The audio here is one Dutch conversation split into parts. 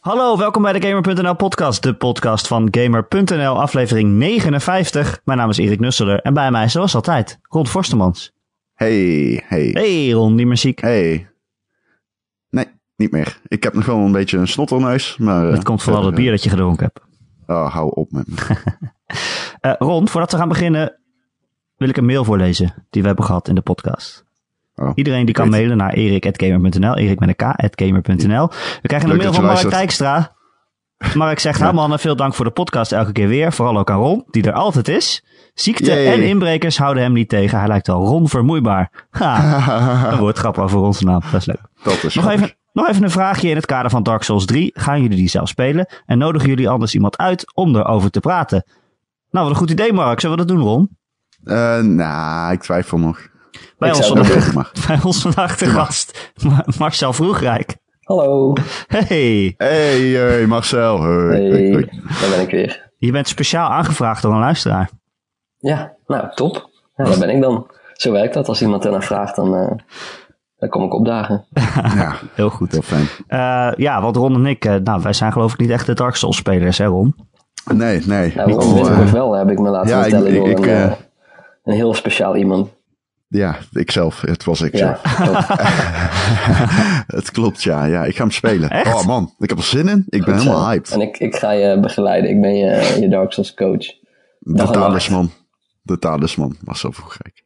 Hallo, welkom bij de Gamer.nl podcast, de podcast van Gamer.nl, aflevering 59. Mijn naam is Erik Nusseler en bij mij zoals altijd Ron Forstemans. Hey, hey. Hey Ron, niet meer ziek. Hey. Nee, niet meer. Ik heb nog wel een beetje een snotterneus, maar... Het komt van al het bier dat je gedronken hebt. Oh, hou op met me. uh, Ron, voordat we gaan beginnen wil ik een mail voorlezen die we hebben gehad in de podcast. Oh, Iedereen die kan weet. mailen naar erik.gamer.nl, erik met een. We krijgen een mail van Mark Dijkstra. Mark zegt, ja. mannen, veel dank voor de podcast elke keer weer. Vooral ook aan Ron, die er altijd is. Ziekte Yay. en inbrekers houden hem niet tegen. Hij lijkt wel Ron vermoeibaar. Ha, een woordgrap over onze naam. Dat is leuk. Dat is nog even, nog even een vraagje in het kader van Dark Souls 3. Gaan jullie die zelf spelen? En nodigen jullie anders iemand uit om erover te praten? Nou, wat een goed idee, Mark. Zullen we dat doen, Ron? Uh, nou, ik twijfel nog. Bij, ons vandaag, bij ons vandaag de gast, Marcel Vroegrijk. Hallo. Hey. Hey, hey Marcel. Hey. hey, daar ben ik weer. Je bent speciaal aangevraagd door een luisteraar. Ja, nou, top. Ja, daar ben ik dan. Zo werkt dat. Als iemand ernaar vraagt, dan, uh, dan kom ik opdagen. ja, heel goed. Heel fijn. Uh, ja, want Ron en ik, uh, nou, wij zijn geloof ik niet echt de Dark Souls spelers, hè Ron? Nee, nee. Nou, Ron wel, heb ik me laten ja, vertellen ik, door ik, een, een heel speciaal iemand. Ja, ikzelf. Het was ik ja, het klopt, ja. ja. Ik ga hem spelen. Echt? Oh man, ik heb er zin in. Ik ben Goed helemaal hyped. En ik, ik ga je begeleiden. Ik ben je, je Dark Souls coach. De talisman. De talisman. Marcel Vroegrijk.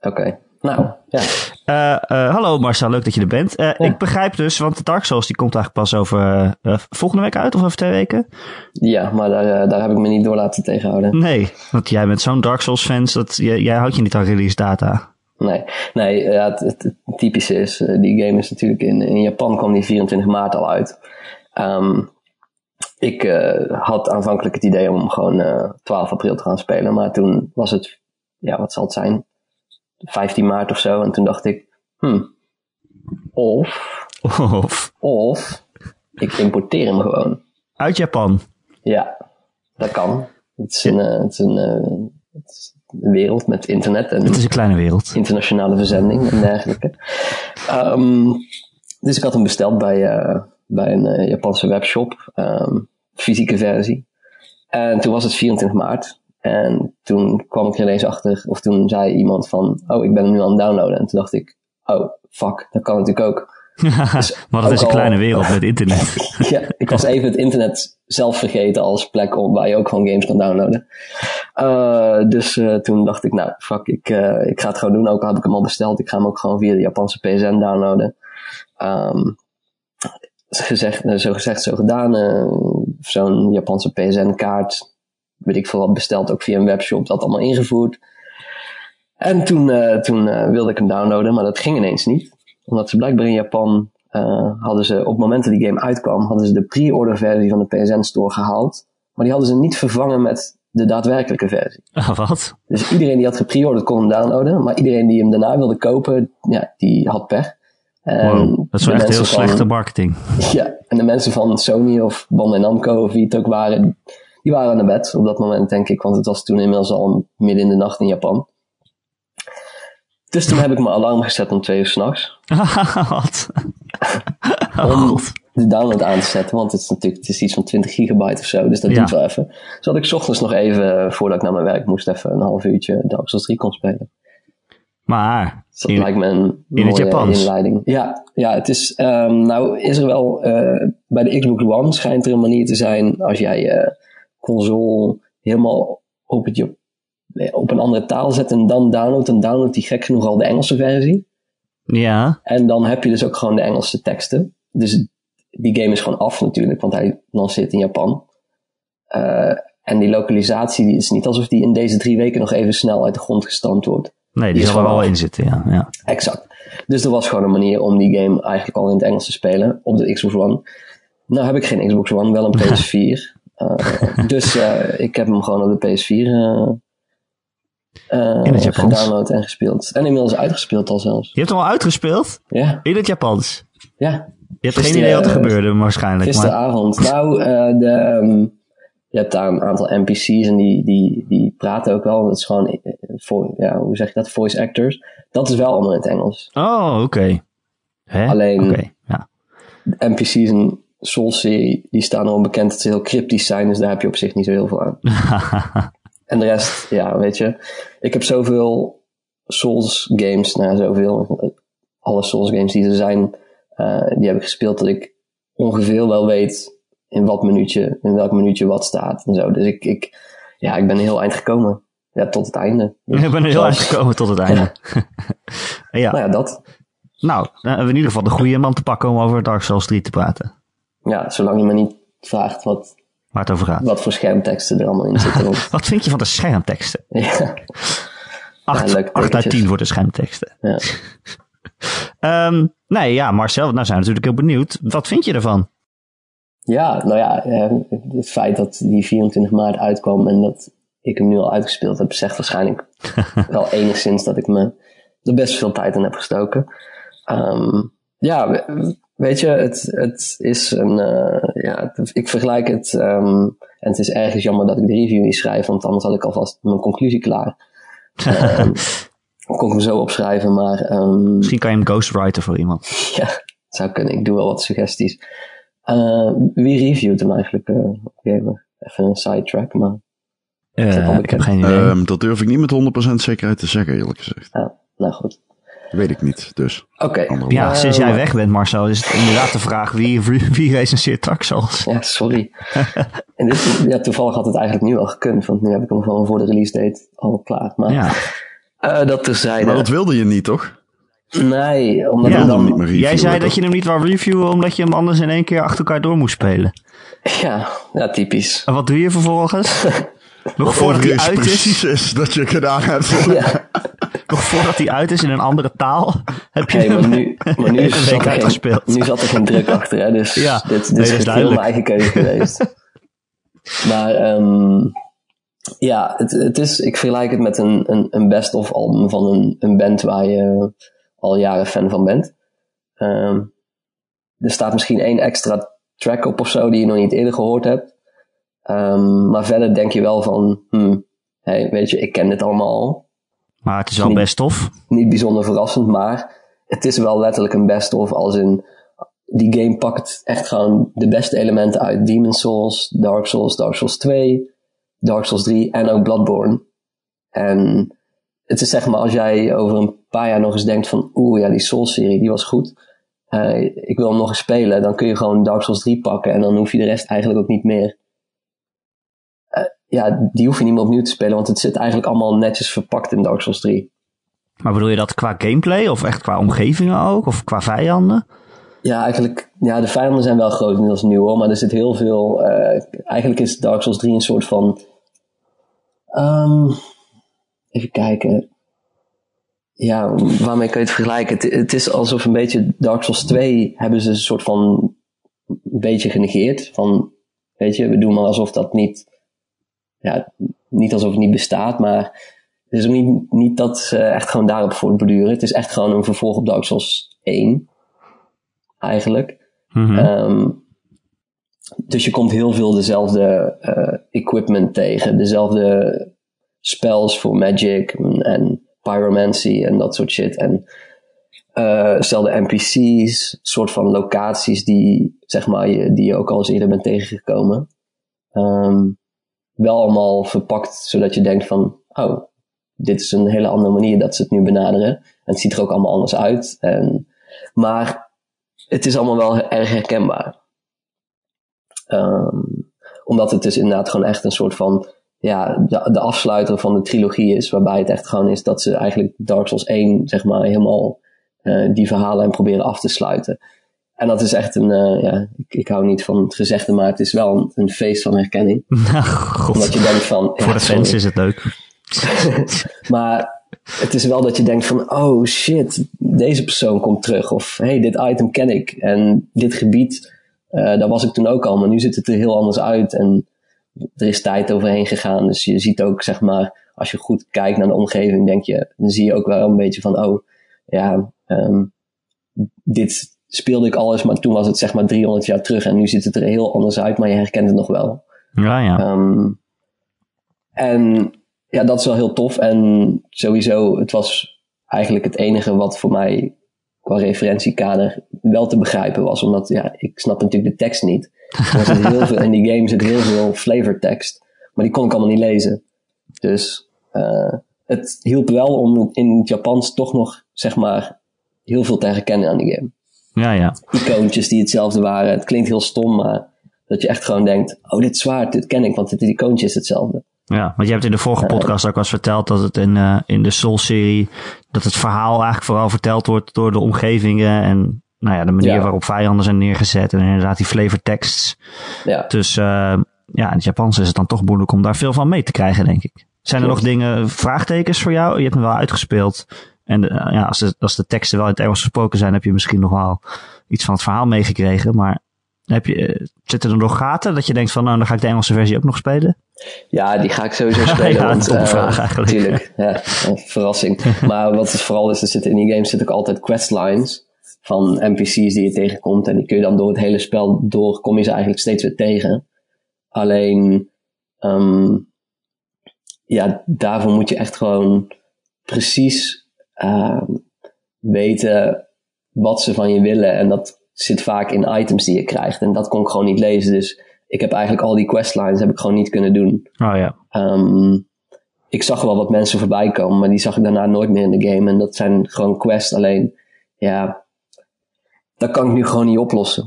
Oké. Okay. Nou, ja. Uh, uh, hallo Marcel, leuk dat je er bent. Uh, ja. Ik begrijp dus, want de Dark Souls die komt eigenlijk pas over volgende week uit of over twee weken? Ja, maar daar, daar heb ik me niet door laten tegenhouden. Nee, want jij bent zo'n Dark Souls fan, dat jij, jij houdt je niet aan release data. Nee, nee ja, het, het, het, typische is, die game is natuurlijk in, in Japan kwam die 24 maart al uit. Um, ik uh, had aanvankelijk het idee om gewoon uh, 12 april te gaan spelen, maar toen was het, ja, wat zal het zijn? 15 maart of zo. En toen dacht ik, hmm, of, of, of, ik importeer hem gewoon. Uit Japan? Ja, dat kan. Het is een, uh, het is een, het is een wereld met internet en het is een kleine wereld. internationale verzending en dergelijke. Um, dus ik had hem besteld bij, uh, bij een uh, Japanse webshop, um, fysieke versie. En toen was het 24 maart. En toen kwam ik er ineens achter, of toen zei iemand van, oh, ik ben hem nu aan het downloaden. En toen dacht ik, oh, fuck, dat kan natuurlijk ook. Dus maar dat is een al, kleine wereld met internet. ja, ik was even het internet zelf vergeten als plek om, waar je ook gewoon games kan downloaden. Uh, dus uh, toen dacht ik, nou, fuck, ik, uh, ik ga het gewoon doen. Ook al heb ik hem al besteld, ik ga hem ook gewoon via de Japanse PSN downloaden. Um, gezegd, zo gezegd, zo gedaan. Zo'n Japanse PSN-kaart weet ik veel wat besteld, ook via een webshop, dat allemaal ingevoerd. En toen, toen wilde ik hem downloaden, maar dat ging ineens niet. Omdat ze blijkbaar in Japan uh, hadden ze, op het moment dat die game uitkwam, hadden ze de pre-order versie van de PSN Store gehaald. Maar die hadden ze niet vervangen met de daadwerkelijke versie. Ah, wat? Dus iedereen die had gepreorderd kon hem downloaden, maar iedereen die hem daarna wilde kopen, ja, die had pech. Wow, dat is wel echt heel van, slechte marketing. Ja, en de mensen van Sony of Bandai Namco of wie het ook waren, die waren naar bed op dat moment, denk ik. Want het was toen inmiddels al midden in de nacht in Japan. Dus toen heb ik mijn alarm gezet om twee uur s'nachts. Wat? om de download aan te zetten. Want het is natuurlijk het is iets van 20 gigabyte of zo. Dus dat ja. duurt wel even. Dus had ik ochtends nog even, voordat ik naar mijn werk moest, even een half uurtje Dark Souls 3 kon spelen. Maar dus dat in, lijkt me een in het Japans. inleiding. Ja, ja, het is. Um, nou, is er wel. Uh, bij de Xbox One schijnt er een manier te zijn. Als jij uh, console helemaal op, het, op een andere taal zet en dan downloadt, dan downloadt die gek genoeg al de Engelse versie. Ja. En dan heb je dus ook gewoon de Engelse teksten. Dus die game is gewoon af natuurlijk, want hij lanceert in Japan. Uh, en die lokalisatie die is niet alsof die in deze drie weken nog even snel uit de grond gestampt wordt. Nee, die, die zal er wel in zitten, ja, ja. Exact. Dus er was gewoon een manier om die game eigenlijk al in het Engels te spelen op de Xbox One. Nou heb ik geen Xbox One, wel een PS4. Uh, dus uh, ik heb hem gewoon op de PS4 uh, in het Japans. gedownload en gespeeld. En inmiddels uitgespeeld al zelfs. Je hebt hem al uitgespeeld? Ja. In het Japans? Ja. Je hebt geen idee wat er gebeurde waarschijnlijk. Gisteravond. Maar... Nou, de, um, je hebt daar een aantal NPC's en die, die, die praten ook wel. Dat is gewoon, voor, ja, hoe zeg je dat? Voice actors. Dat is wel allemaal in het Engels. Oh, oké. Okay. Alleen, okay. ja. NPC's en Souls-serie, die staan erom bekend dat ze heel cryptisch zijn, dus daar heb je op zich niet zo heel veel aan. en de rest, ja, weet je, ik heb zoveel Souls games, nou zoveel, alle Souls games die er zijn, uh, die heb ik gespeeld dat ik ongeveer wel weet in wat minuutje, in welk minuutje wat staat en zo. Dus ik, ik, ja, ik ben heel eind gekomen. Ja, tot het einde. Dus ik ben heel eind gekomen tot het einde. Ja. ja. Nou ja, dat. Nou, dan hebben we in ieder geval de goede man te pakken om over Dark Souls 3 te praten. Ja, zolang je me niet vraagt wat, Waar het over gaat. wat voor schermteksten er allemaal in zitten. wat vind je van de schermteksten? Ja. 8, Ja, leuk 8 uit dingetjes. 10 voor de schermteksten. Ja. Ehm, nee, ja, Marcel, nou zijn we natuurlijk heel benieuwd. Wat vind je ervan? Ja, nou ja, eh, het feit dat die 24 maart uitkwam en dat ik hem nu al uitgespeeld heb, zegt waarschijnlijk wel enigszins dat ik me er best veel tijd in heb gestoken. Ehm, ja, weet je, het, het is een, eh, ja, ik vergelijk het, ehm, en het is ergens jammer dat ik de review niet schrijf, want anders had ik alvast mijn conclusie klaar. Ehm, kon ik hem zo opschrijven, maar ehm, Misschien kan je hem ghostwriten voor iemand. ja, zou kunnen. Ik doe wel wat suggesties. Eh, wie reviewt hem eigenlijk? eh, Gamer? Even een sidetrack, maar dat al ik heb geen idee. Ehm, dat durf ik niet met 100% zekerheid te zeggen, eerlijk gezegd. ja, nou goed. Weet ik niet, dus. Oké. Ja, eh, sinds jij maar- weg bent, Marcel, is het inderdaad de vraag wie, wie recenseert Souls? Ja, sorry. en dit, ja, toevallig had het eigenlijk nu al gekund, want nu heb ik hem gewoon voor de release date al klaar. Maar Ja, eh, dat terzijde. Maar dat wilde je niet, toch? Nee, omdat Ja, dan niet meer reviewen, jij zei dat je hem niet wou reviewen omdat je hem anders in één keer achter elkaar door moest spelen. Ja, ja, typisch. En wat doe je vervolgens? Nog voordat hij Overigens uit is, precies is dat je gedaan hebt. Ja. nog voordat hij uit is in een andere taal, heb je Hey, maar nu, maar nu, er uitgespeeld. geen, nu zat er geen druk achter, hè? dus Ja, dit, dit nee, is is heel mijn eigen keuze geweest. maar ehm, ja, het, het is, ik vergelijk het met een, een, een best-of album van een, een band waar je al jaren fan van bent. Ehm, er staat misschien één extra track op of zo die je nog niet eerder gehoord hebt. Ehm, maar verder denk je wel van, hmm, hey, weet je, ik ken dit allemaal al Maar het is wel Niet- best tof. niet bijzonder verrassend, maar het is wel letterlijk een best-of als in die game pakt echt gewoon de beste elementen uit Demon Souls, Dark Souls, Dark Souls 2, Dark Souls 3 en ook Bloodborne. En het is zeg maar als jij over een paar jaar nog eens denkt van oeh ja die Souls-serie die was goed. Eh, ik wil hem nog eens spelen, dan kun je gewoon Dark Souls 3 pakken en dan hoef je de rest eigenlijk ook niet meer. Ja, die hoef je niet meer opnieuw te spelen, want het zit eigenlijk allemaal netjes verpakt in Dark Souls 3. Maar bedoel je dat qua gameplay of echt qua omgevingen ook? Of qua vijanden? Ja, eigenlijk, ja, de vijanden zijn wel grotendeels nieuw hoor, maar er zit heel veel. eh, eigenlijk is Dark Souls 3 een soort van. ehm, even kijken. Ja, waarmee kan je het vergelijken? Het, het is alsof een beetje Dark Souls 2 hebben ze een soort van. een beetje genegeerd. Van, weet je, we doen maar alsof dat niet. Ja, niet alsof het niet bestaat, maar. Het is ook niet, niet dat ze echt gewoon daarop voortborduren. Het is echt gewoon een vervolg op Dark Souls 1 eigenlijk. Mhm. Ehm, dus je komt heel veel dezelfde eh, equipment tegen, dezelfde spells voor magic en, en pyromancy en dat soort shit. En eh dezelfde NPC's, soort van locaties die, zeg maar, je, die je ook al eens eerder bent tegengekomen. Ehm, wel allemaal verpakt, zodat je denkt van, oh, dit is een hele andere manier dat ze het nu benaderen. En het ziet er ook allemaal anders uit. En, maar het is allemaal wel erg herkenbaar. Ehm, omdat het dus inderdaad gewoon echt een soort van ja, de, de afsluiter van de trilogie is. Waarbij het echt gewoon is dat ze eigenlijk Dark Souls 1 zeg maar helemaal eh, die verhalen proberen af te sluiten. En dat is echt een, eh, ja, ik, ik hou niet van het gezegde, maar het is wel een, een feest van herkenning. Nou, god. Omdat je denkt van... ja, Voor de sorry. fans is het leuk. Maar het is wel dat je denkt van, oh shit, deze persoon komt terug. Of hey, dit item ken ik. En dit gebied, eh, daar was ik toen ook al, maar nu ziet het er heel anders uit. En er is tijd overheen gegaan. Dus je ziet ook, zeg maar, als je goed kijkt naar de omgeving, denk je, dan zie je ook wel een beetje van, oh, ja, ehm, dit speelde ik al eens, maar toen was het zeg maar 300 jaar terug. En nu ziet het er heel anders uit, maar je herkent het nog wel. Ja, ja. Ehm, en ja, dat is wel heel tof. En sowieso, het was eigenlijk het enige wat voor mij qua referentiekader wel te begrijpen was. Omdat ja, ik snap natuurlijk de tekst niet. Er zit heel veel, in die game zit heel veel flavortekst. Maar die kon ik allemaal niet lezen. Dus uh, het hielp wel om in het Japans toch nog, zeg maar, heel veel te herkennen aan die game. Ja, ja. Icoontjes die hetzelfde waren. Het klinkt heel stom, maar dat je echt gewoon denkt, oh dit zwaard, dit ken ik, want dit icoontje is hetzelfde. Ja, want je hebt in de vorige podcast ook al eens verteld dat het in, uh, in de Soul-serie, dat het verhaal eigenlijk vooral verteld wordt door de omgevingen en nou ja, de manier waarop vijanden zijn neergezet en inderdaad die flavor texts. Ja. Dus uh, ja, in het Japans is het dan toch moeilijk om daar veel van mee te krijgen, denk ik. Zijn er nog dingen, vraagtekens voor jou? Je hebt me wel uitgespeeld. En de, ja, als de, als de teksten wel in het Engels gesproken zijn, heb je misschien nog wel iets van het verhaal meegekregen. Maar heb je, eh, zitten er nog gaten dat je denkt van, nou, dan ga ik de Engelse versie ook nog spelen? Ja, die ga ik sowieso spelen. ja, want, uh, vraag eigenlijk. Natuurlijk, ja, verrassing. maar wat het vooral is, er zitten in die games zitten ook altijd questlines van NPC's die je tegenkomt. En die kun je dan door het hele spel door, kom je ze eigenlijk steeds weer tegen. Alleen, um, ja, daarvoor moet je echt gewoon precies uh, weten wat ze van je willen. En dat zit vaak in items die je krijgt. En dat kon ik gewoon niet lezen. Dus ik heb eigenlijk al die questlines heb ik gewoon niet kunnen doen. Oh ja. Um, ik zag wel wat mensen voorbij komen, maar die zag ik daarna nooit meer in de game. En dat zijn gewoon quests. Alleen, ja, dat kan ik nu gewoon niet oplossen.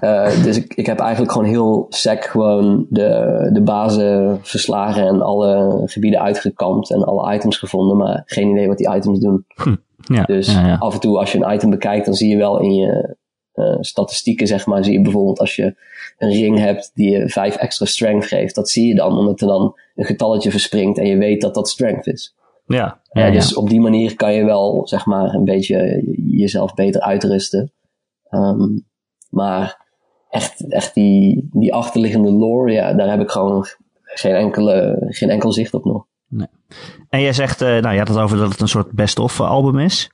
uh, dus ik, ik heb eigenlijk gewoon heel sec gewoon de, de bazen verslagen en alle gebieden uitgekampt en alle items gevonden, maar geen idee wat die items doen. Hm. Ja, dus ja, ja. af en toe als je een item bekijkt, dan zie je wel in je uh, statistieken, zeg maar, zie je bijvoorbeeld als je een ring hebt die je vijf extra strength geeft, dat zie je dan, omdat er dan een getalletje verspringt en je weet dat dat strength is. Ja, ja, dus op die manier kan je wel, zeg maar, een beetje jezelf beter uitrusten. Um, maar echt, echt die, die achterliggende lore, ja, daar heb ik gewoon geen, enkele, geen enkel zicht op nog. Nee. En jij zegt, uh, nou je had het over dat het een soort best-of album is.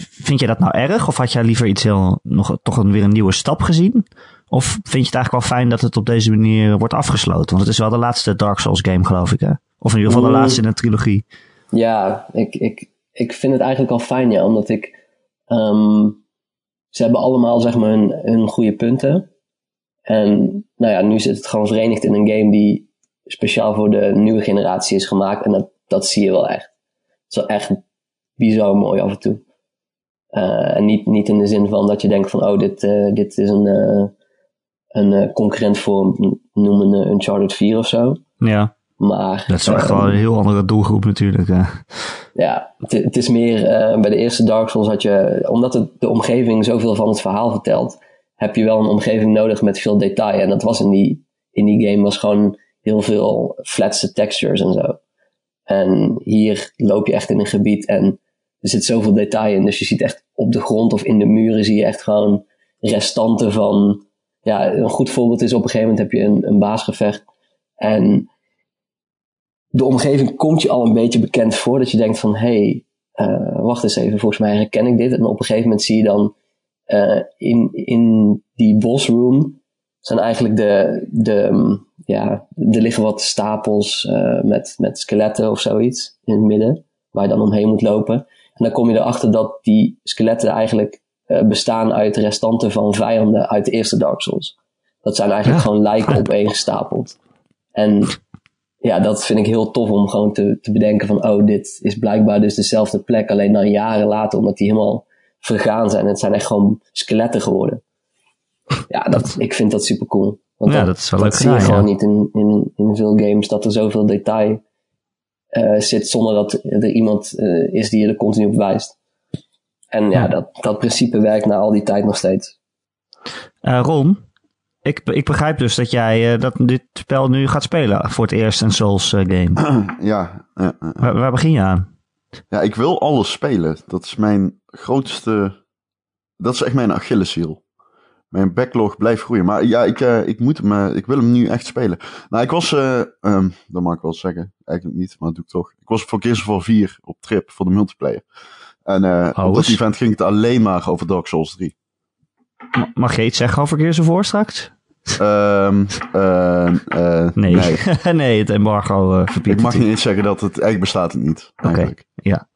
Vind je dat nou erg? Of had jij liever iets heel, nog toch een, weer een nieuwe stap gezien? Of vind je het eigenlijk wel fijn dat het op deze manier wordt afgesloten? Want het is wel de laatste Dark Souls game, geloof ik, hè? Of in ieder geval de laatste in een trilogie. Ja, ik, ik, ik vind het eigenlijk al fijn, ja. Omdat ik... Um, ze hebben allemaal zeg maar hun, hun goede punten. En nou ja, nu zit het gewoon verenigd in een game die speciaal voor de nieuwe generatie is gemaakt. En dat, dat zie je wel echt. Het is wel echt bizar mooi af en toe. Uh, en niet, niet in de zin van dat je denkt van, oh, dit, uh, dit is een, uh, een concurrent voor, noem een Uncharted 4 of zo. Ja. Maar, dat is echt wel een heel andere doelgroep natuurlijk. Ja, het, het, is meer, uh, bij de eerste Dark Souls had je, omdat het, de omgeving zoveel van het verhaal vertelt, heb je wel een omgeving nodig met veel detail. En dat was in die, in die game was gewoon heel veel flatse textures en zo. En hier loop je echt in een gebied en er zit zoveel detail in. Dus je ziet echt op de grond of in de muren zie je echt gewoon restanten van, ja, een goed voorbeeld is op een gegeven moment heb je een, een baasgevecht en de omgeving komt je al een beetje bekend voor. Dat je denkt van, hé, hey, uh, wacht eens even, volgens mij herken ik dit. En op een gegeven moment zie je dan uh, in, in die bosroom zijn eigenlijk de, de, um, ja, er liggen wat stapels uh, met, met skeletten of zoiets in het midden, waar je dan omheen moet lopen. En dan kom je erachter dat die skeletten eigenlijk bestaan uit restanten van vijanden uit de eerste Dark Souls. Dat zijn eigenlijk gewoon lijken opeengestapeld. En ja, dat vind ik heel tof om gewoon te, te bedenken van, oh, dit is blijkbaar dus dezelfde plek, alleen dan jaren later, omdat die helemaal vergaan zijn. Het zijn echt gewoon skeletten geworden. Ja, dat, ik vind dat super cool. Want ja, dat, is wel leuk zie je gewoon niet in, in, in veel games, dat er zoveel detail uh, zit zonder dat er iemand uh, is die je er continu op wijst. En ja, Dat, dat principe werkt na al die tijd nog steeds. Uh, Ron, ik, ik begrijp dus dat jij uh, dat dit spel nu gaat spelen voor het eerst een Souls uh, game. Ja. Uh, waar, waar, begin je aan? Ja, ik wil alles spelen. Dat is mijn grootste... Dat is echt mijn Achilleshiel. Mijn backlog blijft groeien. Maar ja, ik, ik, moet hem, ik wil hem nu echt spelen. Nou, ik was... Um, dat mag ik wel zeggen. Eigenlijk niet, maar dat doe ik toch. Ik was voor Gears War 4 op trip voor de multiplayer. En op dat event ging het alleen maar over Dark Souls 3. Mag je iets zeggen over Gears of War straks? Ehm, eh, eh, Nee, nee. nee. het embargo eh verbiedt Ik mag niet eens zeggen dat het eigenlijk bestaat het niet. Oké, ja.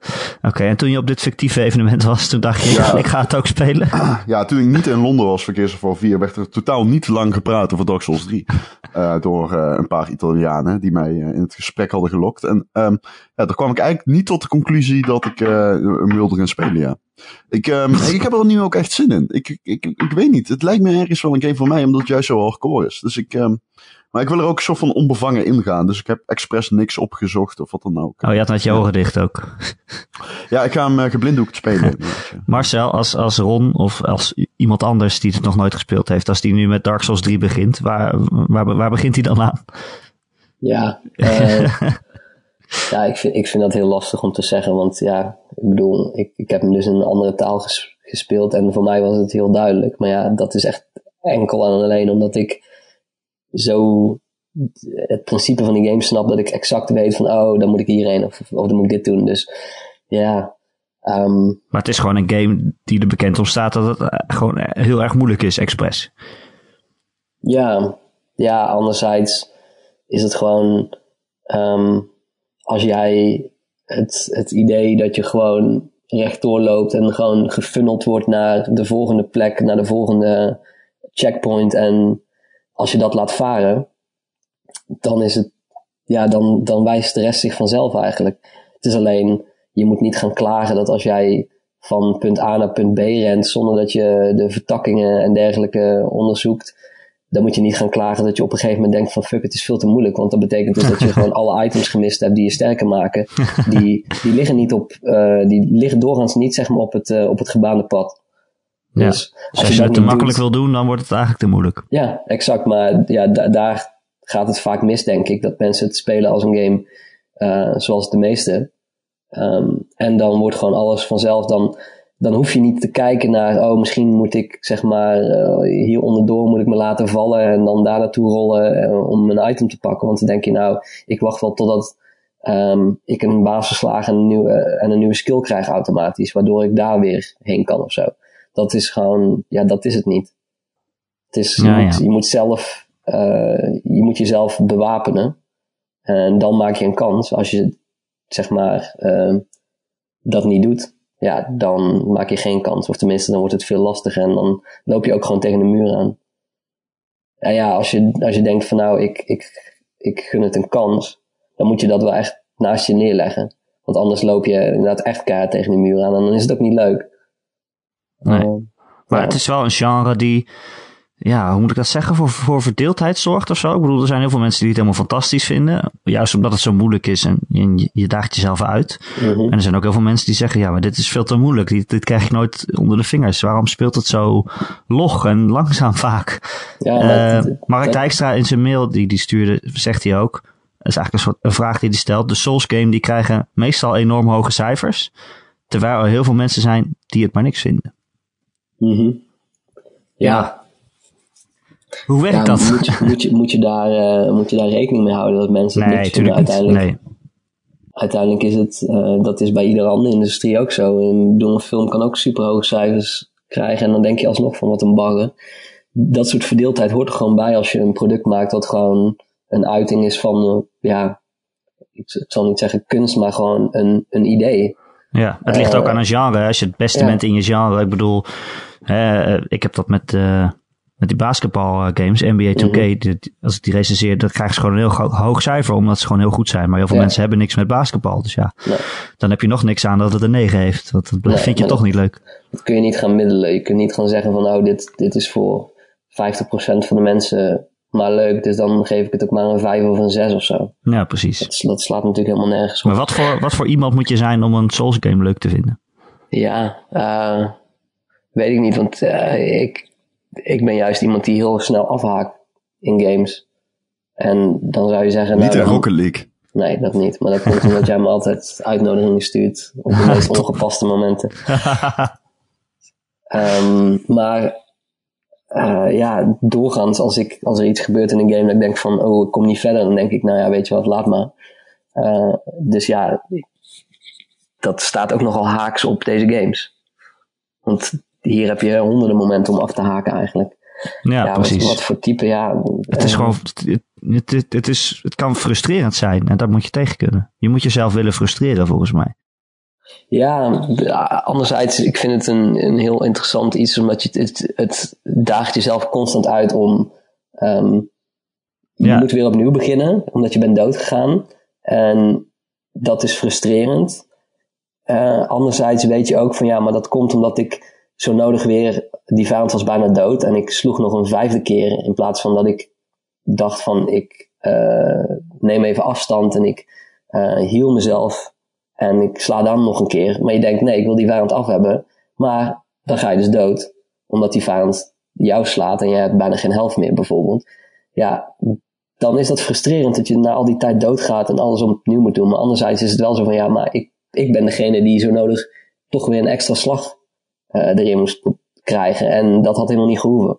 Oké, en toen je op dit fictieve evenement was, toen dacht je, Ja. ik ga het ook spelen. Ja, toen ik niet in Londen was voor Gears War 4, werd er totaal niet lang gepraat over Dark Souls 3. eh, door een paar Italianen die mij in het gesprek hadden gelokt. En ehm ja, daar kwam ik eigenlijk niet tot de conclusie dat ik hem wilde gaan spelen, ja. Ik, ehm, ik heb er nu ook echt zin in. Ik, ik, ik, ik weet niet, het lijkt me ergens wel een game voor mij, omdat het juist zo hardcore is. Dus ik, ehm, maar ik wil er ook een soort van onbevangen ingaan. Dus ik heb expres niks opgezocht of wat dan ook. Oh, je had net je ogen dicht ook. Ja, ik ga hem uh, geblinddoekt spelen. Marcel, als, als Ron of als iemand anders die het nog nooit gespeeld heeft, als die nu met Dark Souls 3 begint, waar, waar, waar begint hij dan aan? Ja, eh, ja ik, vind, ik vind dat heel lastig om te zeggen. Want ja, ik bedoel, ik, ik heb hem dus in een andere taal ges- gespeeld. En voor mij was het heel duidelijk. Maar ja, dat is echt enkel en alleen omdat ik zo het principe van die game snap. Dat ik exact weet van, oh, dan moet ik hierheen of, of dan moet ik dit doen. Dus ja, ehm, Maar het is gewoon een game die er bekend om staat dat het eh, gewoon eh, heel erg moeilijk is, expres. Ja, ja, anderzijds is het gewoon ehm, als jij het, het idee dat je gewoon rechtdoor loopt en gewoon gefunneld wordt naar de volgende plek, naar de volgende checkpoint en als je dat laat varen, dan is het, ja, dan, dan wijst de rest zich vanzelf eigenlijk. Het is alleen, je moet niet gaan klagen dat als jij van punt A naar punt B rent zonder dat je de vertakkingen en dergelijke onderzoekt, dan moet je niet gaan klagen dat je op een gegeven moment denkt van fuck, het is veel te moeilijk. Want dat betekent dus dat je gewoon alle items gemist hebt die je sterker maken. Die, die liggen niet op, eh, die liggen doorgaans niet zeg maar op het, eh, op het gebaande pad. Ja. Dus Dus als je het te makkelijk doet- wil doen, dan wordt het eigenlijk te moeilijk. ja, exact. Maar ja, da- daar gaat het vaak mis, denk ik. Dat mensen het spelen als een game eh, zoals de meeste. Ehm, en dan wordt gewoon alles vanzelf. Dan, dan hoef je niet te kijken naar, oh, misschien moet ik zeg maar eh, hier onderdoor moet ik me laten vallen en dan daar naartoe rollen eh, om een item te pakken. Want dan denk je, nou, ik wacht wel totdat ehm, ik een basisslag en een, nieuwe, en een nieuwe skill krijg automatisch, waardoor ik daar weer heen kan of zo. Dat is gewoon, ja, dat is het niet. Het is, je, Ja, moet, je moet zelf, eh, je moet jezelf bewapenen. En dan maak je een kans. Als je, zeg maar, dat niet doet, ja, dan maak je geen kans. Of tenminste, dan wordt het veel lastiger en dan loop je ook gewoon tegen de muur aan. En ja, als je, als je denkt van nou, ik, ik, ik gun het een kans, dan moet je dat wel echt naast je neerleggen. Want anders loop je inderdaad echt keihard tegen de muur aan en dan is het ook niet leuk. Nee. Maar ja. het is wel een genre die, ja, hoe moet ik dat zeggen, voor, voor verdeeldheid zorgt of zo. Ik bedoel, er zijn heel veel mensen die het helemaal fantastisch vinden. Juist omdat het zo moeilijk is en je, je daagt jezelf uit. Mhm. En er zijn ook heel veel mensen die zeggen, ja, maar dit is veel te moeilijk. Dit, dit krijg ik nooit onder de vingers. Waarom speelt het zo log en langzaam vaak? Ja, maar Eh, het- Mark Dijkstra in zijn mail die die stuurde, zegt hij ook. Dat is eigenlijk een soort een vraag die hij stelt. De Souls game die krijgen meestal enorm hoge cijfers. Terwijl er heel veel mensen zijn die het maar niks vinden. Mhm. Ja, Hoe werkt ja dat? Moet, je, moet, je, moet, je daar, eh, moet je daar rekening mee houden dat mensen het nee, niks vinden natuurlijk niet. uiteindelijk? Nee. Uiteindelijk is het, eh, dat is bij iedere andere industrie ook zo. Een film kan ook super hoge cijfers krijgen en dan denk je alsnog van wat een bagger. Dat soort verdeeldheid hoort er gewoon bij als je een product maakt dat gewoon een uiting is van, eh, ja, ik, ik zal niet zeggen kunst, maar gewoon een, een idee. Ja, het ligt ook aan een genre. Als je het beste ja. bent in je genre. Ik bedoel, ik heb dat met, met die basketbal eh, games, NBA 2K. Mhm. als ik die recenseer, dan krijgen ze gewoon een heel hoog cijfer. Omdat ze gewoon heel goed zijn. Maar heel veel Ja. mensen hebben niks met basketbal. Dus ja, Nee. dan heb je nog niks aan dat het een 9 heeft. Want dat Nee, vind je toch niet leuk. Dat kun je niet gaan middelen. Je kunt niet gaan zeggen van, nou, dit, dit is voor 50% van de mensen maar leuk, dus dan geef ik het ook maar een 5 of een 6 of zo. Ja, precies. Dat, dat slaat natuurlijk helemaal nergens op. Maar wat voor, wat voor iemand moet je zijn om een Souls game leuk te vinden? Ja, eh, weet ik niet, want eh, ik, ik ben juist iemand die heel snel afhaakt in games. En dan zou je zeggen... Niet nou, in Rocket League. Nee, dat niet. Maar dat komt omdat jij me altijd uitnodigingen stuurt op de meest ongepaste momenten. Ehm, maar eh, ja, doorgaans als, ik, als er iets gebeurt in een game dat ik denk van, oh, ik kom niet verder, dan denk ik, nou ja, weet je wat, laat maar. Eh, dus ja, dat staat ook nogal haaks op deze games. Want hier heb je honderden momenten om af te haken eigenlijk. Ja, ja precies. Wat, wat, voor type, ja. Het is eh, gewoon, het, het, het, is, het kan frustrerend zijn en dat moet je tegen kunnen. Je moet jezelf willen frustreren volgens mij. Ja, anderzijds, ik vind het een, een heel interessant iets, omdat je het, het, daagt jezelf constant uit om. ehm, je Ja. moet weer opnieuw beginnen, omdat je bent doodgegaan. En dat is frustrerend. Eh, anderzijds weet je ook van ja, maar dat komt omdat ik zo nodig weer. Die vijand was bijna dood en ik sloeg nog een vijfde keer. In plaats van dat ik dacht van ik eh, neem even afstand en ik eh hiel mezelf. En ik sla dan nog een keer. Maar je denkt, nee, ik wil die vijand af hebben. Maar dan ga je dus dood. Omdat die vijand jou slaat en jij hebt bijna geen helft meer bijvoorbeeld. Ja, dan is dat frustrerend dat je na al die tijd doodgaat en alles opnieuw moet doen. Maar anderzijds is het wel zo van, ja, maar ik, ik ben degene die zo nodig toch weer een extra slag erin moest krijgen. En dat had helemaal niet gehoeven.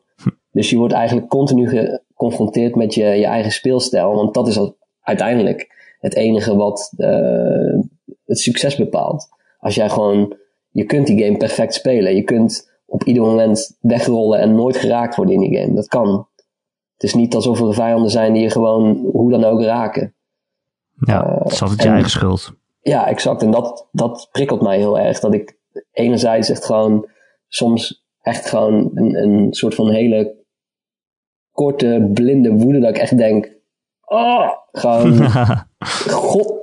Dus je wordt eigenlijk continu geconfronteerd met je, je eigen speelstijl. Want dat is uiteindelijk het enige wat eh, het succes bepaalt. Als jij gewoon, je kunt die game perfect spelen. Je kunt op ieder moment wegrollen en nooit geraakt worden in die game. Dat kan. Het is niet alsof er vijanden zijn die je gewoon hoe dan ook raken. Ja, Eh, het is altijd je en- eigen schuld. Ja, exact. En dat, dat prikkelt mij heel erg. Dat ik enerzijds echt gewoon soms echt gewoon een, een soort van hele korte, blinde woede. Dat ik echt denk, oh, gewoon, god.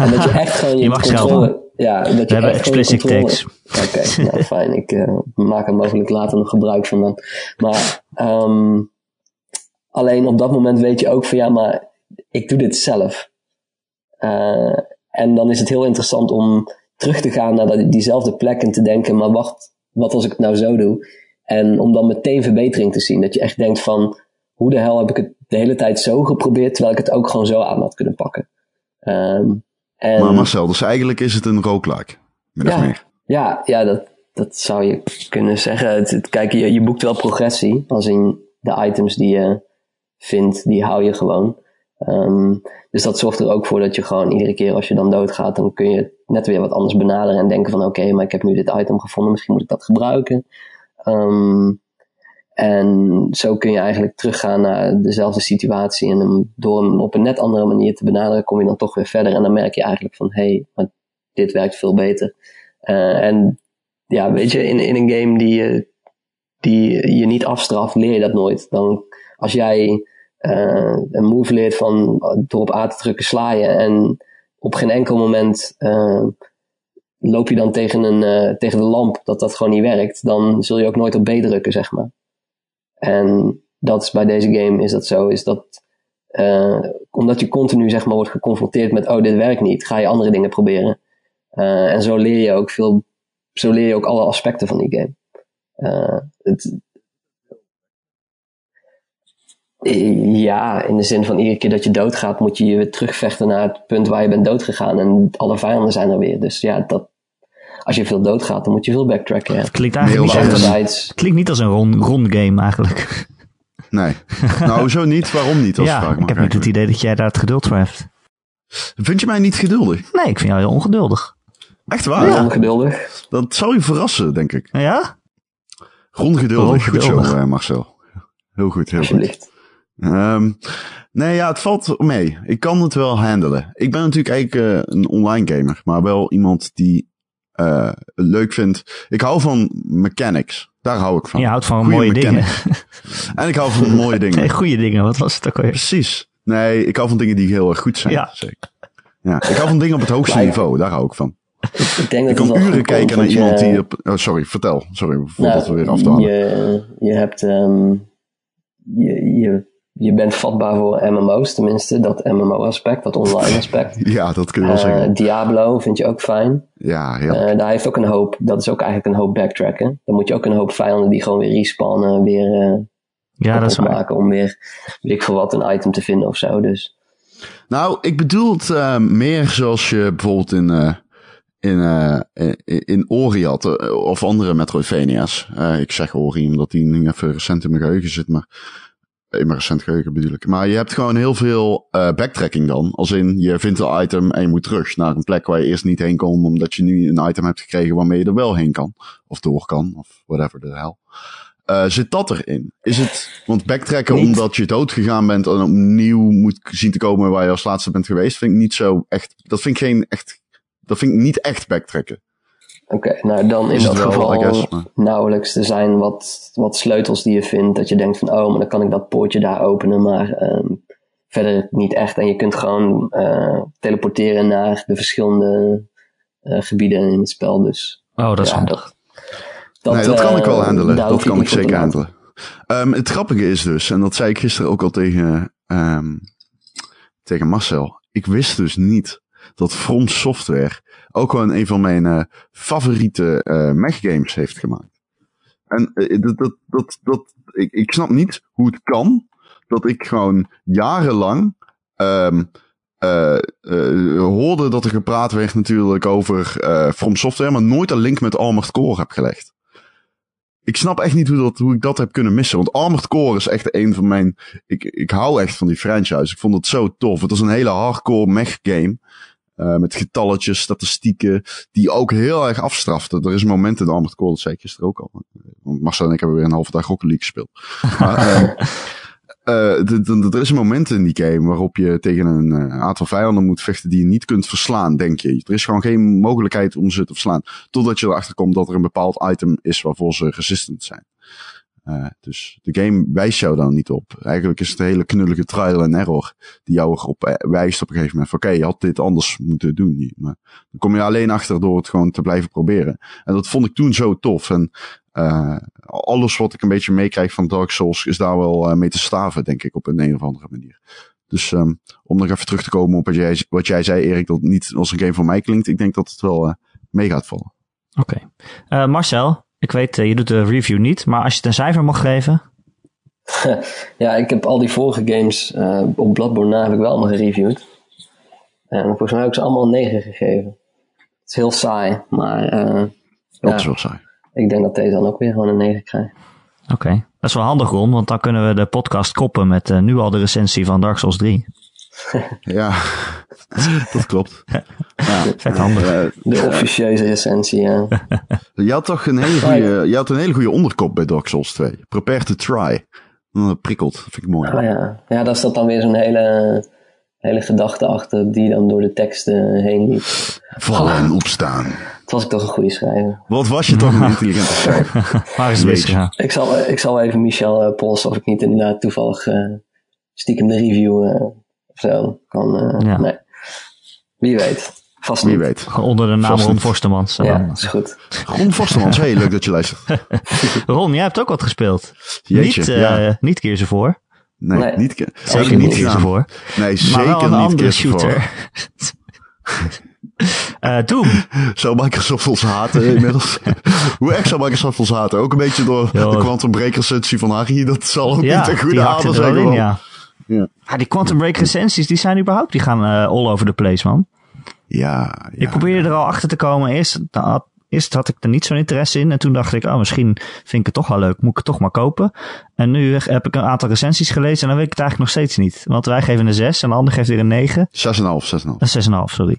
En dat je echt gewoon je, Je mag controle... Ja, dat je We hebben explicit. Oké, nou fijn. Ik eh, maak er mogelijk later nog gebruik van dan. Maar ehm, alleen op dat moment weet je ook van ja, maar ik doe dit zelf. Eh, en dan is het heel interessant om terug te gaan naar dat, diezelfde plek en te denken, maar wacht, wat als ik het nou zo doe? En om dan meteen verbetering te zien. Dat je echt denkt van, hoe de hel heb ik het de hele tijd zo geprobeerd, terwijl ik het ook gewoon zo aan had kunnen pakken. Ehm, en, Maar Marcel, dus eigenlijk is het een. Min of Ja. meer. ja, ja dat, dat zou je kunnen zeggen. Het, het- kijk, je, je boekt wel progressie. Als in de items die je vindt, die hou je gewoon. Ehm, dus dat zorgt er ook voor dat je gewoon iedere keer als je dan doodgaat, dan kun je net weer wat anders benaderen en denken van oké, maar ik heb nu dit item gevonden, misschien moet ik dat gebruiken. Ehm, en zo kun je eigenlijk teruggaan naar dezelfde situatie en hem door hem op een net andere manier te benaderen, kom je dan toch weer verder. En dan merk je eigenlijk van hé, hey, dit werkt veel beter. Eh, en ja, weet je, in, in een game die die je niet afstraft, leer je dat nooit. Dan, als jij eh, een move leert van door op A te drukken sla je en op geen enkel moment eh, loop je dan tegen, een, eh, tegen de lamp dat dat gewoon niet werkt, dan zul je ook nooit op B drukken, zeg maar. En dat is bij deze game is dat zo, is dat omdat je continu zeg maar wordt geconfronteerd met oh dit werkt niet, ga je andere dingen proberen. En zo leer je ook veel, zo leer je ook alle aspecten van die game. Het, Eh, ja, in de zin van iedere keer dat je doodgaat, moet je je weer terugvechten naar het punt waar je bent doodgegaan. En alle vijanden zijn er weer. Dus ja, dat, als je veel doodgaat, dan moet je veel backtracken. Ja. Het klinkt eigenlijk Heel niet als, het klinkt niet als een rond, rond game eigenlijk. Nee. nou, zo niet. Waarom niet? Als ja, ik heb niet het idee dat jij daar het geduld voor hebt. Vind je mij niet geduldig? Nee, ik vind jou heel ongeduldig. Echt waar? ongeduldig. Dat zou je verrassen, denk ik. Ja? Rondgeduldig. Goed zo, eh, Marcel. Heel goed, heel goed. Ehm, nee, ja, het valt mee. Ik kan het wel handelen. Ik ben natuurlijk eigenlijk eh, een online gamer, maar wel iemand die eh, het leuk vindt. Ik hou van mechanics. Daar hou ik van. Je houdt van Goeie mooie dingen. En ik hou van mooie dingen. Nee, goede dingen. Wat was het ook alweer? Precies. Nee, ik hou van dingen die heel erg goed zijn. Ja. Zeker. Ja, ik hou van dingen op het hoogste niveau. Daar hou ik van. Ik denk Ik dat kan uren kijken naar iemand je- die op... Oh, sorry, vertel. Sorry, voordat Nou, we weer afdalen. Je, je hebt, ehm, je, je, je bent vatbaar voor MMO's, tenminste, dat MMO-aspect, dat online aspect. Ja, dat kun je wel Eh, zeggen. Diablo vind je ook fijn. Ja, heel. Eh, daar heeft ook een hoop, dat is ook eigenlijk een hoop backtracken. Dan moet je ook een hoop vijanden die gewoon weer respawnen, weer eh Ja, dat is waar. opmaken om weer, weet ik veel wat, een item te vinden of zo. Dus Nou, ik bedoel het eh, meer zoals je bijvoorbeeld in, eh, in, eh, in, in Ori had, eh, of andere Metroidvania's. Eh, ik zeg Ori omdat die nu even recent in mijn geheugen zit, maar in mijn recent geheugen bedoel ik. Maar je hebt gewoon heel veel eh, backtracking dan. Als in, je vindt een item en je moet terug naar een plek waar je eerst niet heen kon, omdat je nu een item hebt gekregen waarmee je er wel heen kan. Of door kan, of whatever the hell. Uh, zit dat erin? Is het, want backtracken Niet. omdat je dood gegaan bent en opnieuw moet zien te komen waar je als laatste bent geweest, vind ik niet zo echt, dat vind ik geen echt, dat vind ik niet echt backtracken. Oké, nou dan in Is dat geval guess, maar- nauwelijks. Er zijn wat, wat sleutels die je vindt dat je denkt van oh, maar dan kan ik dat poortje daar openen, maar ehm, verder niet echt. En je kunt gewoon eh, teleporteren naar de verschillende eh, gebieden in het spel. Dus Oh, dat is ja, handig. dat, nee, dat kan eh, ik wel handelen. daar Dat kan ik zeker laten. handelen. Ehm, het grappige is dus, en dat zei ik gisteren ook al tegen, ehm, tegen Marcel. Ik wist dus niet dat From Software ook gewoon een van mijn eh, favoriete eh mech games heeft gemaakt. En eh, dat, dat, dat, ik, ik snap niet hoe het kan dat ik gewoon jarenlang ehm, eh, eh, hoorde dat er gepraat werd natuurlijk over eh From Software, maar nooit een link met Armored Core heb gelegd. Ik snap echt niet hoe, dat, hoe ik dat heb kunnen missen. Want Armored Core is echt een van mijn... Ik, ik hou echt van die franchise. Ik vond het zo tof. Het was een hele hardcore mech game. Eh, met getalletjes, statistieken. Die ook heel erg afstrafte. Er is een moment in Armored Core, dat zei ik gisteren ook al. Want Marcel en ik hebben weer een halve dag Rocket League gespeeld. Maar, eh, d- er is een moment in die game waarop je tegen een eh, aantal vijanden moet vechten die je niet kunt verslaan, denk je. Er is gewoon geen mogelijkheid om ze te verslaan. Totdat je erachter komt dat er een bepaald item is waarvoor ze resistant zijn. Eh, dus de game wijst jou dan niet op. Eigenlijk is het een hele knullige trial and error die jou erop eh, wijst op een gegeven moment. van, Oké, je had dit anders moeten doen. Maar dan kom je alleen achter door het gewoon te blijven proberen. En dat vond ik toen zo tof. En eh, alles wat ik een beetje meekrijg van Dark Souls is daar wel mee te staven, denk ik, op een, een of andere manier. Dus um, om nog even terug te komen op wat jij, wat jij zei, Erik, dat het niet als een game voor mij klinkt. Ik denk dat het wel uh, mee gaat vallen. Oké. Okay. Uh, Marcel, ik weet, uh, je doet de review niet, maar als je het een cijfer mag geven. ja, ik heb al die vorige games uh, op Bloodborne na heb ik wel allemaal gereviewd. En volgens mij heb ik ze allemaal een 9 gegeven. Het is heel saai, maar... Uh, dat ja, is wel saai. Ik denk dat deze dan ook weer gewoon een 9 krijgt. Oké, okay. dat is wel handig Ron, want dan kunnen we de podcast koppen met uh, nu al de recensie van Dark Souls 3. Ja, dat klopt. Ja, vet handig. Uh, de officieuze recensie, ja. je had toch een hele goede, je had een hele goede onderkop bij Dark Souls 2. Prepare to try. Dat prikkelt, dat vind ik mooi. Oh, ja. ja, daar staat dan weer zo'n hele, hele gedachte achter die dan door de teksten heen liep. Vallen en opstaan. Het was ik toch een goede schrijver. Wat was je toch een intelligente schrijver? Waar is het misgegaan? Ik zal, ik zal even Michel uh, polsen of ik niet inderdaad toevallig uh, stiekem de review uh, of zo kan. Ja. Nee. Wie weet. Vast Wie niet. weet. Onder de naam Ron Forstemans. Ja, dat is goed. Ron Forstemans, heel leuk dat je luistert. Ron, jij hebt ook wat gespeeld. Jeetje, niet, uh, ja. niet Gears of War. Nee, Nee. niet, ke- Zeker niet Gears of War. Nee, Maar zeker wel een niet andere shooter. Eh Doom. Zou Microsoft ons haten inmiddels? Hoe erg zou Microsoft ons haten? Ook een beetje door de Quantum Break recensie van Harry. Dat zal ook Ja, niet een goede wel zijn. in, ja. Ja. Ja, die Quantum Break recensies, die zijn überhaupt, die gaan eh, all over the place, man. Ja, ja. Ik probeerde er al achter te komen. Eerst, nou, eerst had ik er niet zo'n interesse in. En toen dacht ik, oh, misschien vind ik het toch wel leuk. Moet ik het toch maar kopen. En nu heb ik een aantal recensies gelezen. En dan weet ik het eigenlijk nog steeds niet. Want wij geven een 6 en de ander geeft weer een 9. 6,5, 6,5. Een 6,5, sorry.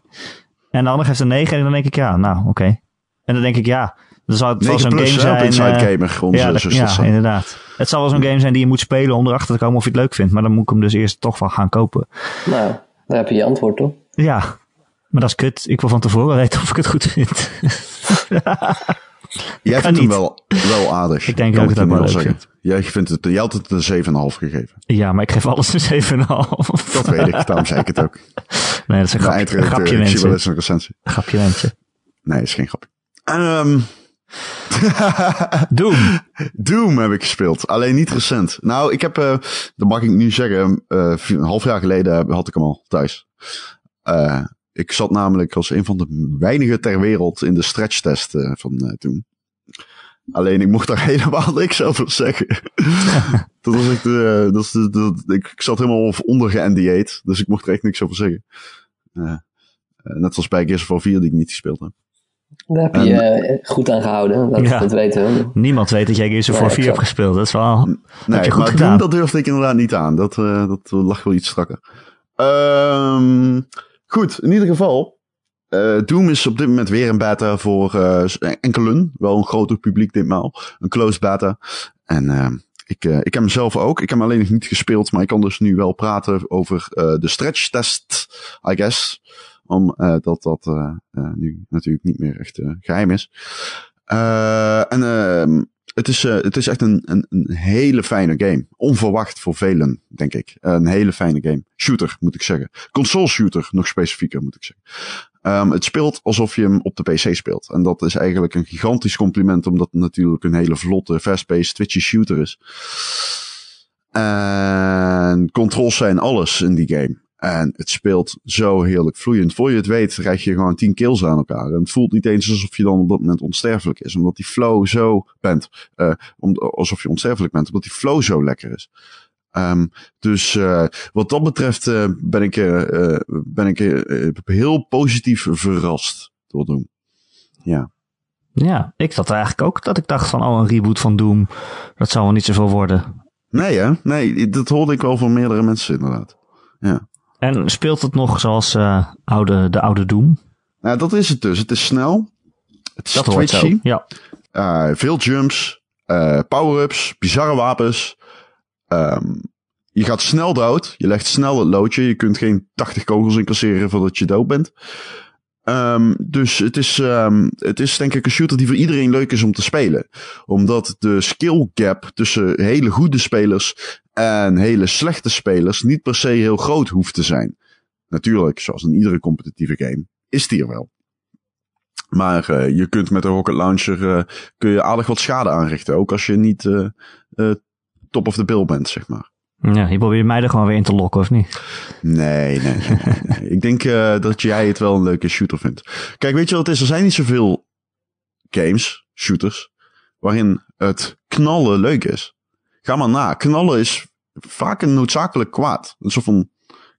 En de ander geeft een 9. En dan denk ik, ja, nou, oké. Okay. En dan denk ik, ja, dan zal het wel 9 zo'n game zijn. Inside uh, Gamer, onze ja, dat, ja, inderdaad. Het zal wel zo'n game zijn die je moet spelen om erachter te komen of je het leuk vindt. Maar dan moet ik hem dus eerst toch wel gaan kopen. Nou, daar heb je je antwoord toch? Ja, maar dat is kut. Ik wil van tevoren weten of ik het goed vind. Jij vindt hem niet. wel, wel aardig. Ik denk ook dat je ik het wel leuk zeggen. Jij, vindt het, jij had het een 7,5 gegeven. ja, maar ik geef alles een 7,5. Dat weet ik, daarom zei ik het ook. Nee, dat is een grapje, grapje ik zie wel mensen. eens een recensie. Een grapje mensen. Nee, is geen grapje. Ehm Doom. Doom heb ik gespeeld. Alleen niet recent. Nou, ik heb, uh, dat mag ik nu zeggen, uh, een half jaar geleden had ik hem al thuis. Uh, ik zat namelijk als een van de weinigen ter wereld in de stretchtest van Doom. Alleen ik mocht daar helemaal niks over zeggen. dat was echt, uh, dat ik, ik zat helemaal onder ge-NDA'd, dus ik mocht er echt niks over zeggen. Net zoals bij Gears of War 4 die ik niet gespeeld heb. Daar heb je je en, goed aan gehouden, dat, ja. dat weten we. Niemand weet dat jij Gears of War 4 hebt gespeeld, dat is wel... Nee, heb je goed maar gedaan. Doom, dat durfde ik inderdaad niet aan. Dat, uh, dat lag wel iets strakker. Um, goed, in ieder geval. Uh, Doom is op dit moment weer een beta voor uh, enkelen. Wel een groter publiek ditmaal. Een closed beta. En uh, ik, uh, ik heb hem zelf ook. Ik heb hem alleen nog niet gespeeld, maar ik kan dus nu wel praten over uh, de stretch test, I guess. Omdat dat dat nu natuurlijk niet meer echt geheim is. en ehm, het is, het is echt een, een, hele fijne game. Onverwacht voor velen, denk ik. Een hele fijne game. Shooter, moet ik zeggen. Console shooter, nog specifieker, moet ik zeggen. Um, het speelt alsof je hem op de PC speelt. En dat is eigenlijk een gigantisch compliment, omdat het natuurlijk een hele vlotte, fast-paced, twitchy shooter is. En controls zijn alles in die game. En het speelt zo heerlijk vloeiend. Voor je het weet, krijg je gewoon tien kills aan elkaar. En het voelt niet eens alsof je dan op dat moment onsterfelijk is. Omdat die flow zo bent. Uh, alsof je onsterfelijk bent. Omdat die flow zo lekker is. Um, dus uh, wat dat betreft uh, ben ik, ben ik heel positief verrast door Doom. Ja. Ja, ik zat eigenlijk ook dat ik dacht van, oh, een reboot van Doom, dat zou wel niet zoveel worden. Nee hè? Nee, dat hoorde ik wel van meerdere mensen inderdaad. Ja. En speelt het nog zoals uh, oude, de oude Doom? Nou, dat is het dus. Het is snel. Het is dat twitchy. ja. Uh, veel jumps. Uh, power-ups. Bizarre wapens. Um, je gaat snel dood. Je legt snel het loodje. Je kunt geen 80 kogels incasseren voordat je dood bent. Um, dus het is, um, het is denk ik een shooter die voor iedereen leuk is om te spelen. Omdat de skill gap tussen hele goede spelers en hele slechte spelers niet per se heel groot hoeft te zijn. Natuurlijk, zoals in iedere competitieve game, is die er wel. Maar uh, je kunt met een rocket launcher uh, kun je aardig wat schade aanrichten. Ook als je niet uh, top of the bill bent, zeg maar. Ja, je probeert mij er gewoon weer in te lokken, of niet? Nee, nee. Ik denk dat jij het wel een leuke shooter vindt. Kijk, weet je wat het is? Er zijn niet zoveel games, shooters, waarin het knallen leuk is. Ga maar na. Knallen is vaak een noodzakelijk kwaad. Een soort van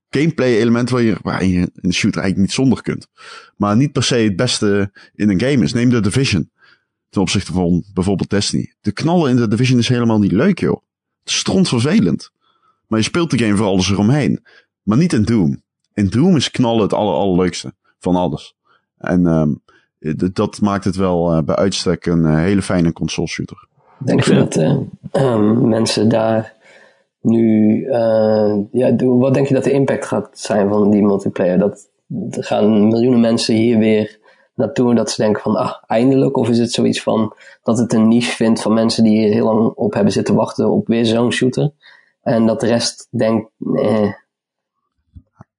gameplay element waar je, waar je in de shooter eigenlijk niet zonder kunt. Maar niet per se het beste in een game is. Neem de Division. Ten opzichte van bijvoorbeeld Destiny. De knallen in de Division is helemaal niet leuk, joh. Het is vervelend. Maar je speelt de game voor alles eromheen. Maar niet in Doom. In Doom is knallen het aller, allerleukste van alles. En um, dat maakt het wel uh, bij uitstek een uh, hele fijne console shooter. Denk je dat uh, mensen daar nu, ja, wat denk je dat de impact gaat zijn van die multiplayer? Dat gaan miljoenen mensen hier weer naartoe dat ze denken van, ah, eindelijk? Of is het zoiets van dat het een niche vindt van mensen die hier heel lang op hebben zitten wachten op weer zo'n shooter? En dat de rest denkt, eh.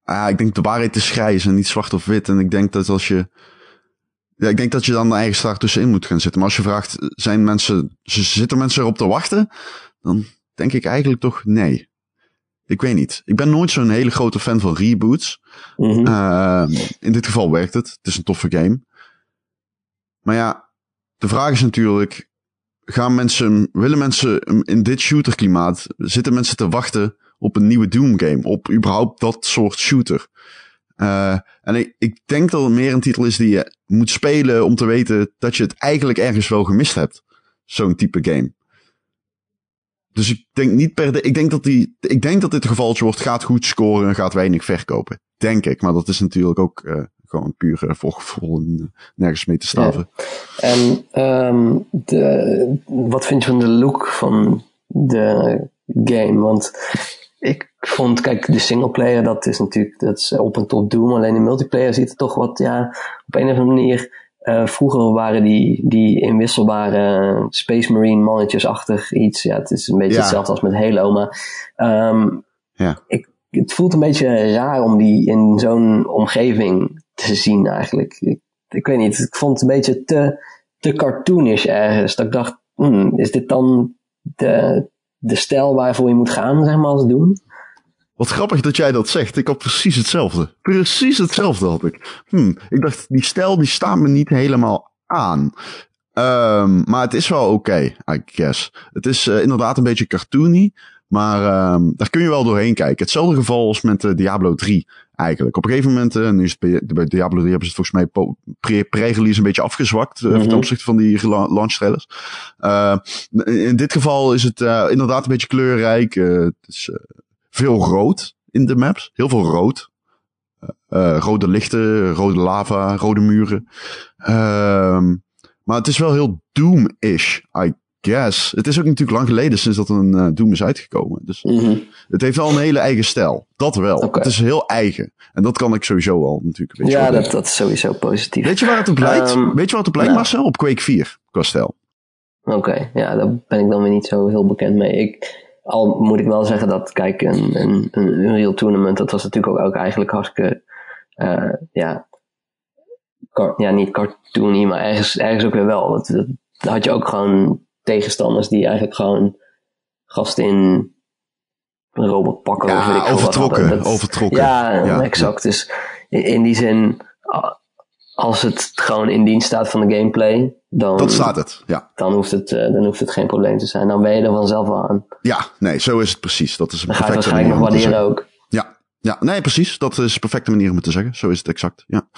Ah, ik denk de waarheid is grijs en niet zwart of wit. En ik denk dat als je ja, ik denk dat je dan eigen start tussenin moet gaan zitten. Maar als je vraagt, zijn mensen, zitten mensen erop te wachten? Dan denk ik eigenlijk toch nee. Ik weet niet. Ik ben nooit zo'n hele grote fan van reboots. Mm in dit geval werkt het. Het is een toffe game. Maar ja, de vraag is natuurlijk, gaan mensen, willen mensen in dit shooterklimaat, zitten mensen te wachten op een nieuwe Doom game? Op überhaupt dat soort shooter? Uh, en ik, denk dat het meer een titel is die je moet spelen om te weten dat je het eigenlijk ergens wel gemist hebt. Zo'n type game. Dus ik denk niet per de, ik denk dat die, ik denk dat dit een gevalletje wordt, gaat goed scoren en gaat weinig verkopen. Denk ik, maar dat is natuurlijk ook uh, gewoon puur uh, voor nergens mee te staven. En um, de, wat vind je van de look van de game? Want ik vond, kijk, de singleplayer, dat is natuurlijk, dat is op een top doom. Alleen de multiplayer ziet er toch wat, ja, op een of andere manier. Uh, vroeger waren die, die inwisselbare Space Marine mannetjes-achtig iets. Ja, het is een beetje hetzelfde als met Halo. Maar um, ja. ik, het voelt een beetje raar om die in zo'n omgeving te zien eigenlijk. Ik, ik weet niet, ik vond het een beetje te, te cartoonish ergens. Dat ik dacht, hmm, is dit dan de, de stijl waarvoor je moet gaan, zeg maar, als doen. Wat grappig dat jij dat zegt. Ik had precies hetzelfde. Precies hetzelfde had ik. Hm, ik dacht, die stijl die staat me niet helemaal aan. Um, maar het is wel oké, I guess. Het is uh, inderdaad een beetje cartoony. Maar um, daar kun je wel doorheen kijken. Hetzelfde geval als met uh, Diablo 3 eigenlijk. Op een gegeven moment, uh, nu is het bij, Diablo 3 hebben ze het volgens mij pre-release een beetje afgezwakt uh, mm -hmm. ten opzichte van die launch trailers. in dit geval is het inderdaad een beetje kleurrijk. het is veel rood in de maps. Heel veel rood. rode lichten, rode lava, rode muren. Ehm, maar het is wel heel Doom-ish, I guess. Het is ook natuurlijk lang geleden sinds dat een uh, Doom is uitgekomen. Dus Mhm. het heeft wel een hele eigen stijl. Dat wel. Het is heel eigen. En dat kan ik sowieso al natuurlijk een beetje Ja, dat, dat is sowieso positief. Weet je waar het op lijkt? Ehm, Weet je waar het op lijkt, nou. Marcel? Op Quake 4, qua stijl. Oké, ja, daar ben ik dan weer niet zo heel bekend mee. Ik, al moet ik wel zeggen dat, kijk, een, een, een Unreal Tournament, dat was natuurlijk ook, ook eigenlijk hartstikke, eh, ja, ja, niet cartoony, maar ergens, ergens ook weer wel. Dat, had je ook gewoon tegenstanders die eigenlijk gewoon gasten in robotpakken of weet ik Ja, veel wat overtrokken. Dat- overtrokken. Ja, Ja. exact. Dus in, in die zin, als het gewoon in dienst staat van de gameplay, dan, Dat staat het. Ja. dan, hoeft het, eh, dan hoeft het geen probleem te zijn. Dan ben je er vanzelf wel aan. ja, nee, zo is het precies. Dat is een Dan ga je het perfecte waarschijnlijk manier nog waarderen ook. Ja, ja, nee, precies. Dat is een perfecte manier om het te zeggen. Zo is het exact. Ja.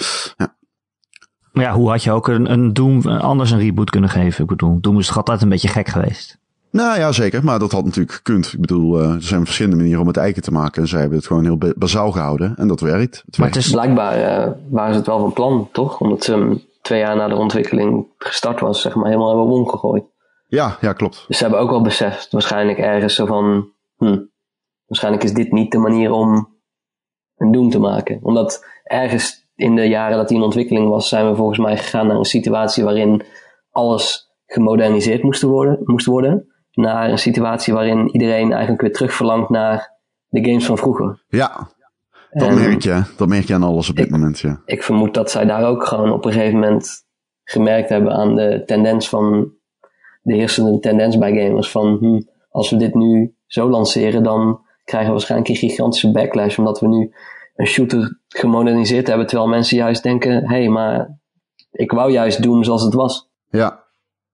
Maar ja, hoe had je ook een, een Doom anders een reboot kunnen geven? Ik bedoel, Doom is toch altijd een beetje gek geweest? Nou ja, zeker. Maar dat had natuurlijk gekund. Ik bedoel, eh, er zijn verschillende manieren om het eigen te maken. En zij hebben het gewoon heel ba- bazaal gehouden. En dat werkt. Het Maar werkt. het is, Blijkbaar eh, waren ze het wel van plan, toch? Omdat ze hem twee jaar na de ontwikkeling gestart was, zeg maar, helemaal hebben omgegooid. Ja, ja, klopt. Dus ze hebben ook wel beseft, waarschijnlijk ergens zo van, hm, waarschijnlijk is dit niet de manier om een Doom te maken. Omdat ergens in de jaren dat hij in ontwikkeling was, zijn we volgens mij gegaan naar een situatie waarin alles gemoderniseerd moest worden, moest worden. Naar een situatie waarin iedereen eigenlijk weer terug verlangt naar de games van vroeger. Ja, dat En merk je. Dat merk je aan alles op dit ik- moment, ja. ik vermoed dat zij daar ook gewoon op een gegeven moment gemerkt hebben aan de tendens van de heersende tendens bij gamers van hm, als we dit nu zo lanceren dan krijgen we waarschijnlijk een gigantische backlash omdat we nu een shooter gemoderniseerd hebben terwijl mensen juist denken hé hey, maar ik wou juist doen zoals het was. Ja,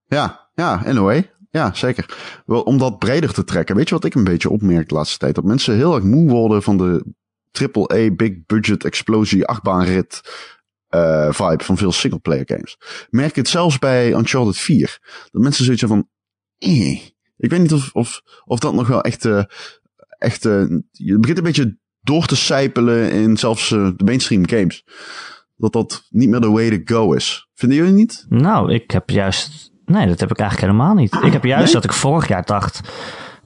ja, ja, in a way. Ja, zeker. Wel, om dat breder te trekken. Weet je wat ik een beetje opmerk de laatste tijd? Dat mensen heel erg moe worden van de AAA big budget explosie achtbaanrit eh vibe van veel singleplayer games. Merk het zelfs bij Uncharted 4. Dat mensen zoiets van, eh. Ik weet niet of, of, of dat nog wel echt, eh, echt, eh, je begint een beetje door te sijpelen in zelfs eh, de mainstream games. Dat dat niet meer de way to go is. Vinden jullie niet? nou, ik heb juist... Nee, dat heb ik eigenlijk helemaal niet. Ik heb juist Nee? dat ik vorig jaar dacht...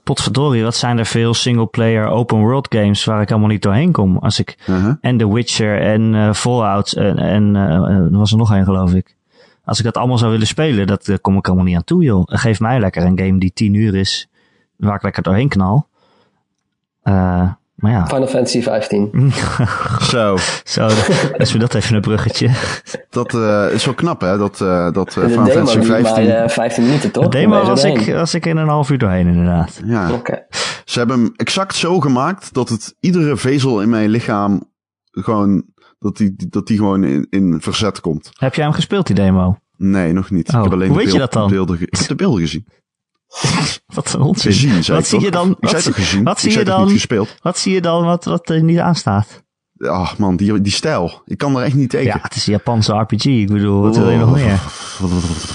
Potverdorie, wat zijn er veel single-player open world games waar ik helemaal niet doorheen kom. Als ik Uh-huh. en The Witcher en eh, Fallout en, en eh, er was er nog één geloof ik. Als ik dat allemaal zou willen spelen, dat kom ik helemaal niet aan toe joh. Geef mij lekker een game die 10 uur is, waar ik lekker doorheen knal. Eh, maar ja, Final Fantasy 15. Zo, zo, is we dat even een bruggetje. dat eh, is wel knap hè, dat, eh dat eh, de Final demo Fantasy duurt 15... maar eh, 15 minuten toch? De demo was ik, was ik in een half uur doorheen inderdaad. ja, Oké. ze hebben hem exact zo gemaakt dat het iedere vezel in mijn lichaam gewoon, dat die, dat die gewoon in, in verzet komt. Heb jij hem gespeeld die demo? Nee, nog niet. Oh, ik heb alleen hoe de weet je dat dan? ik heb de beelden gezien. Wat een onzin. Gezien, zei wat ik zie toch? je dan? Ik Wat, zei zie, gezien? wat je dan? gespeeld? Wat zie je dan wat, wat er niet aanstaat? Ach man, die, die stijl. Ik kan er echt niet tegen. Ja, het is een Japanse RPG. Ik bedoel, wat wil je nog meer?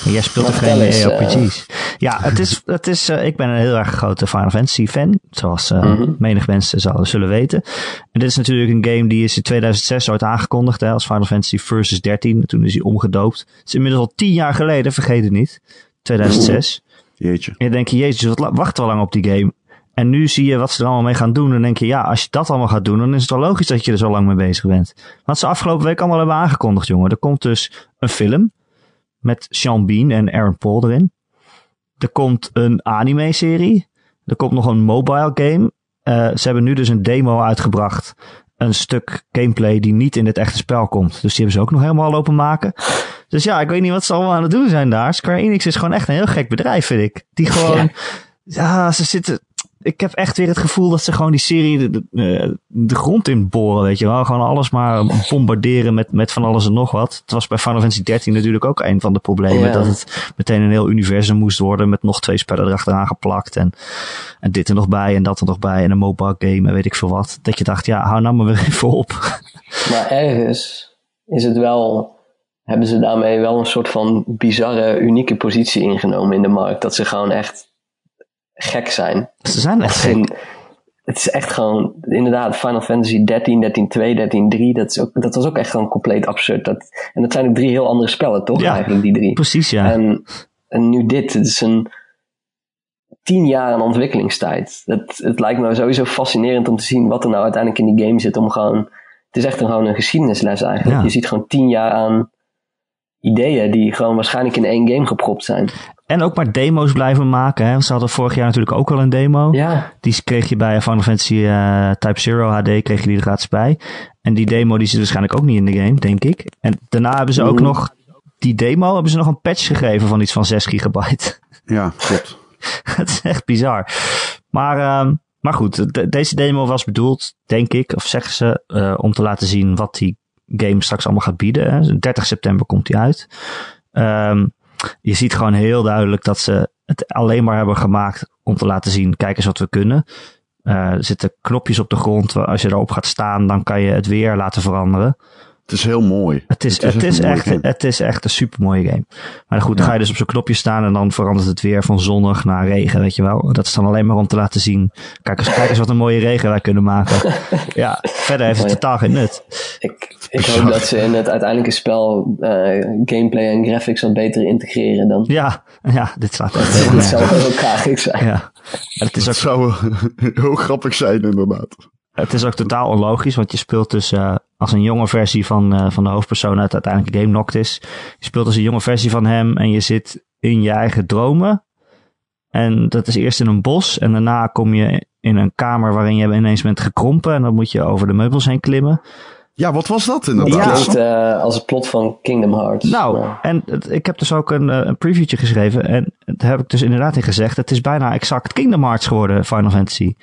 En jij speelt toch geen vertel eens, RPG's? Ja, het is, het is, eh, ik ben een heel erg grote Final Fantasy fan. Zoals eh, Mhm. menig mensen zullen, zullen weten. En dit is natuurlijk een game die is in 2006 ooit aangekondigd. Hè, als Final Fantasy Versus 13. Toen is hij omgedoopt. Het is inmiddels al tien jaar geleden, vergeet het niet. 2006. Jeetje. En dan denk je, jezus, wat la- wachten we lang op die game. En nu zie je wat ze er allemaal mee gaan doen. En denk je, ja, als je dat allemaal gaat doen, dan is het wel logisch dat je er zo lang mee bezig bent. Wat ze afgelopen week allemaal hebben aangekondigd, jongen. Er komt dus een film met Sean Bean en Aaron Paul erin. Er komt een anime-serie. Er komt nog een mobile game. Eh, ze hebben nu dus een demo uitgebracht. Een stuk gameplay die niet in het echte spel komt. Dus die hebben ze ook nog helemaal lopen maken. Dus ja, ik weet niet wat ze allemaal aan het doen zijn daar. Square Enix is gewoon echt een heel gek bedrijf, vind ik. Die gewoon... Ja. Ja, ze zitten. Ik heb echt weer het gevoel dat ze gewoon die serie de, de, eh, de grond in boren, weet je wel. Gewoon alles maar bombarderen met, met van alles en nog wat. Het was bij Final Fantasy 13 natuurlijk ook een van de problemen. Ja. Dat het meteen een heel universum moest worden met nog twee spellen erachteraan geplakt. En, en dit er nog bij en dat er nog bij. En een mobile game en weet ik veel wat. Dat je dacht, ja, hou nou maar weer even op. Maar ergens is het wel, hebben ze daarmee wel een soort van bizarre, unieke positie ingenomen in de markt. Dat ze gewoon echt gek zijn. Ze zijn echt gek. in- het is echt gewoon, inderdaad, Final Fantasy 13, 13 2, 13 3, dat, is ook, dat was ook echt gewoon compleet absurd. Dat, en dat zijn ook drie heel andere spellen, toch? Ja. Eigenlijk, die drie. Precies, ja. En, en nu dit, het is een, tien jaar aan ontwikkelingstijd. Het, het lijkt me sowieso fascinerend om te zien wat er nou uiteindelijk in die game zit. Om gewoon, het is echt een, gewoon een geschiedenisles eigenlijk. Je ziet gewoon tien jaar aan ideeën die gewoon waarschijnlijk in één game gepropt zijn. En ook maar demo's blijven maken. Hè? Ze hadden vorig jaar natuurlijk ook al een demo. Ja. Die kreeg je bij Final Fantasy uh, Type Zero HD, kreeg je die er gratis bij. En die demo die zit waarschijnlijk ook niet in de game, denk ik. En daarna hebben ze ook Mhm. nog, die demo hebben ze nog een patch gegeven van iets van 6 gigabyte. Ja, klopt. Het is echt bizar. Maar, uh, maar goed, de, deze demo was bedoeld, denk ik, of zeggen ze, uh, om te laten zien wat die game straks allemaal gaat bieden. Hè. 30 september komt die uit. Um, je ziet gewoon heel duidelijk dat ze het alleen maar hebben gemaakt om te laten zien, kijk eens wat we kunnen. Uh, er zitten knopjes op de grond. Als je erop gaat staan, dan kan je het weer laten veranderen. Het is heel mooi. Het is, het, het is, echt, het is echt een super mooie game. Maar goed, dan ja. ga je dus op zo'n knopje staan en dan verandert het weer van zonnig naar regen, weet je wel. Dat is dan alleen maar om te laten zien. Kijk eens, kijk eens wat een mooie regen wij kunnen maken. ja, verder heeft het totaal geen nut. Ik, ik hoop dat ze in het uiteindelijke spel uh, gameplay en graphics wat beter integreren dan. Ja, ja dit slaat echt Dat zou heel graag zijn. Ja. Het, is ook... zou heel grappig zijn, inderdaad. Het is ook totaal onlogisch, want je speelt dus uh, als een jonge versie van, uh, van de hoofdpersoon uit de uiteindelijke game Noctis. Je speelt als een jonge versie van hem en je zit in je eigen dromen. En dat is eerst in een bos en daarna kom je in een kamer waarin je ineens bent gekrompen. En dan moet je over de meubels heen klimmen. Ja, wat was dat inderdaad? Ja, klinkt, uh, als het plot van Kingdom Hearts. Nou, ja. en het, ik heb dus ook een, een previewtje geschreven. En daar heb ik dus inderdaad in gezegd. Het is bijna exact Kingdom Hearts geworden, Final Fantasy.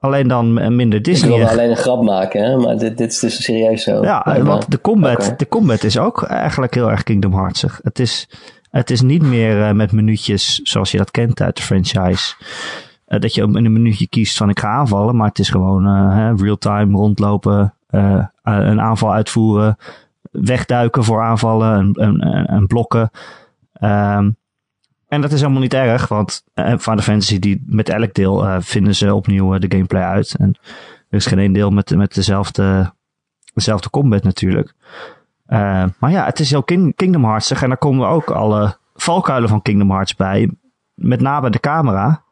Alleen dan minder Disney. Ik wilde alleen een grap maken, hè? maar dit, dit is dus serieus zo. Ja, want de combat, okay. de combat is ook eigenlijk heel erg Kingdom Heartsig. Het is, het is niet meer uh, met minuutjes zoals je dat kent uit de franchise. Uh, dat je in een minuutje kiest van ik ga aanvallen, maar het is gewoon uh, real-time rondlopen, een aanval uitvoeren, wegduiken voor aanvallen en, en, en blokken. Um, en dat is helemaal niet erg, want uh, Final Fantasy die met elk deel uh, vinden ze opnieuw uh, de gameplay uit. En er is geen één deel met, met dezelfde, dezelfde combat natuurlijk. maar ja, het is heel King, Kingdom Heartsig en daar komen ook alle valkuilen van Kingdom Hearts bij. Met name de camera.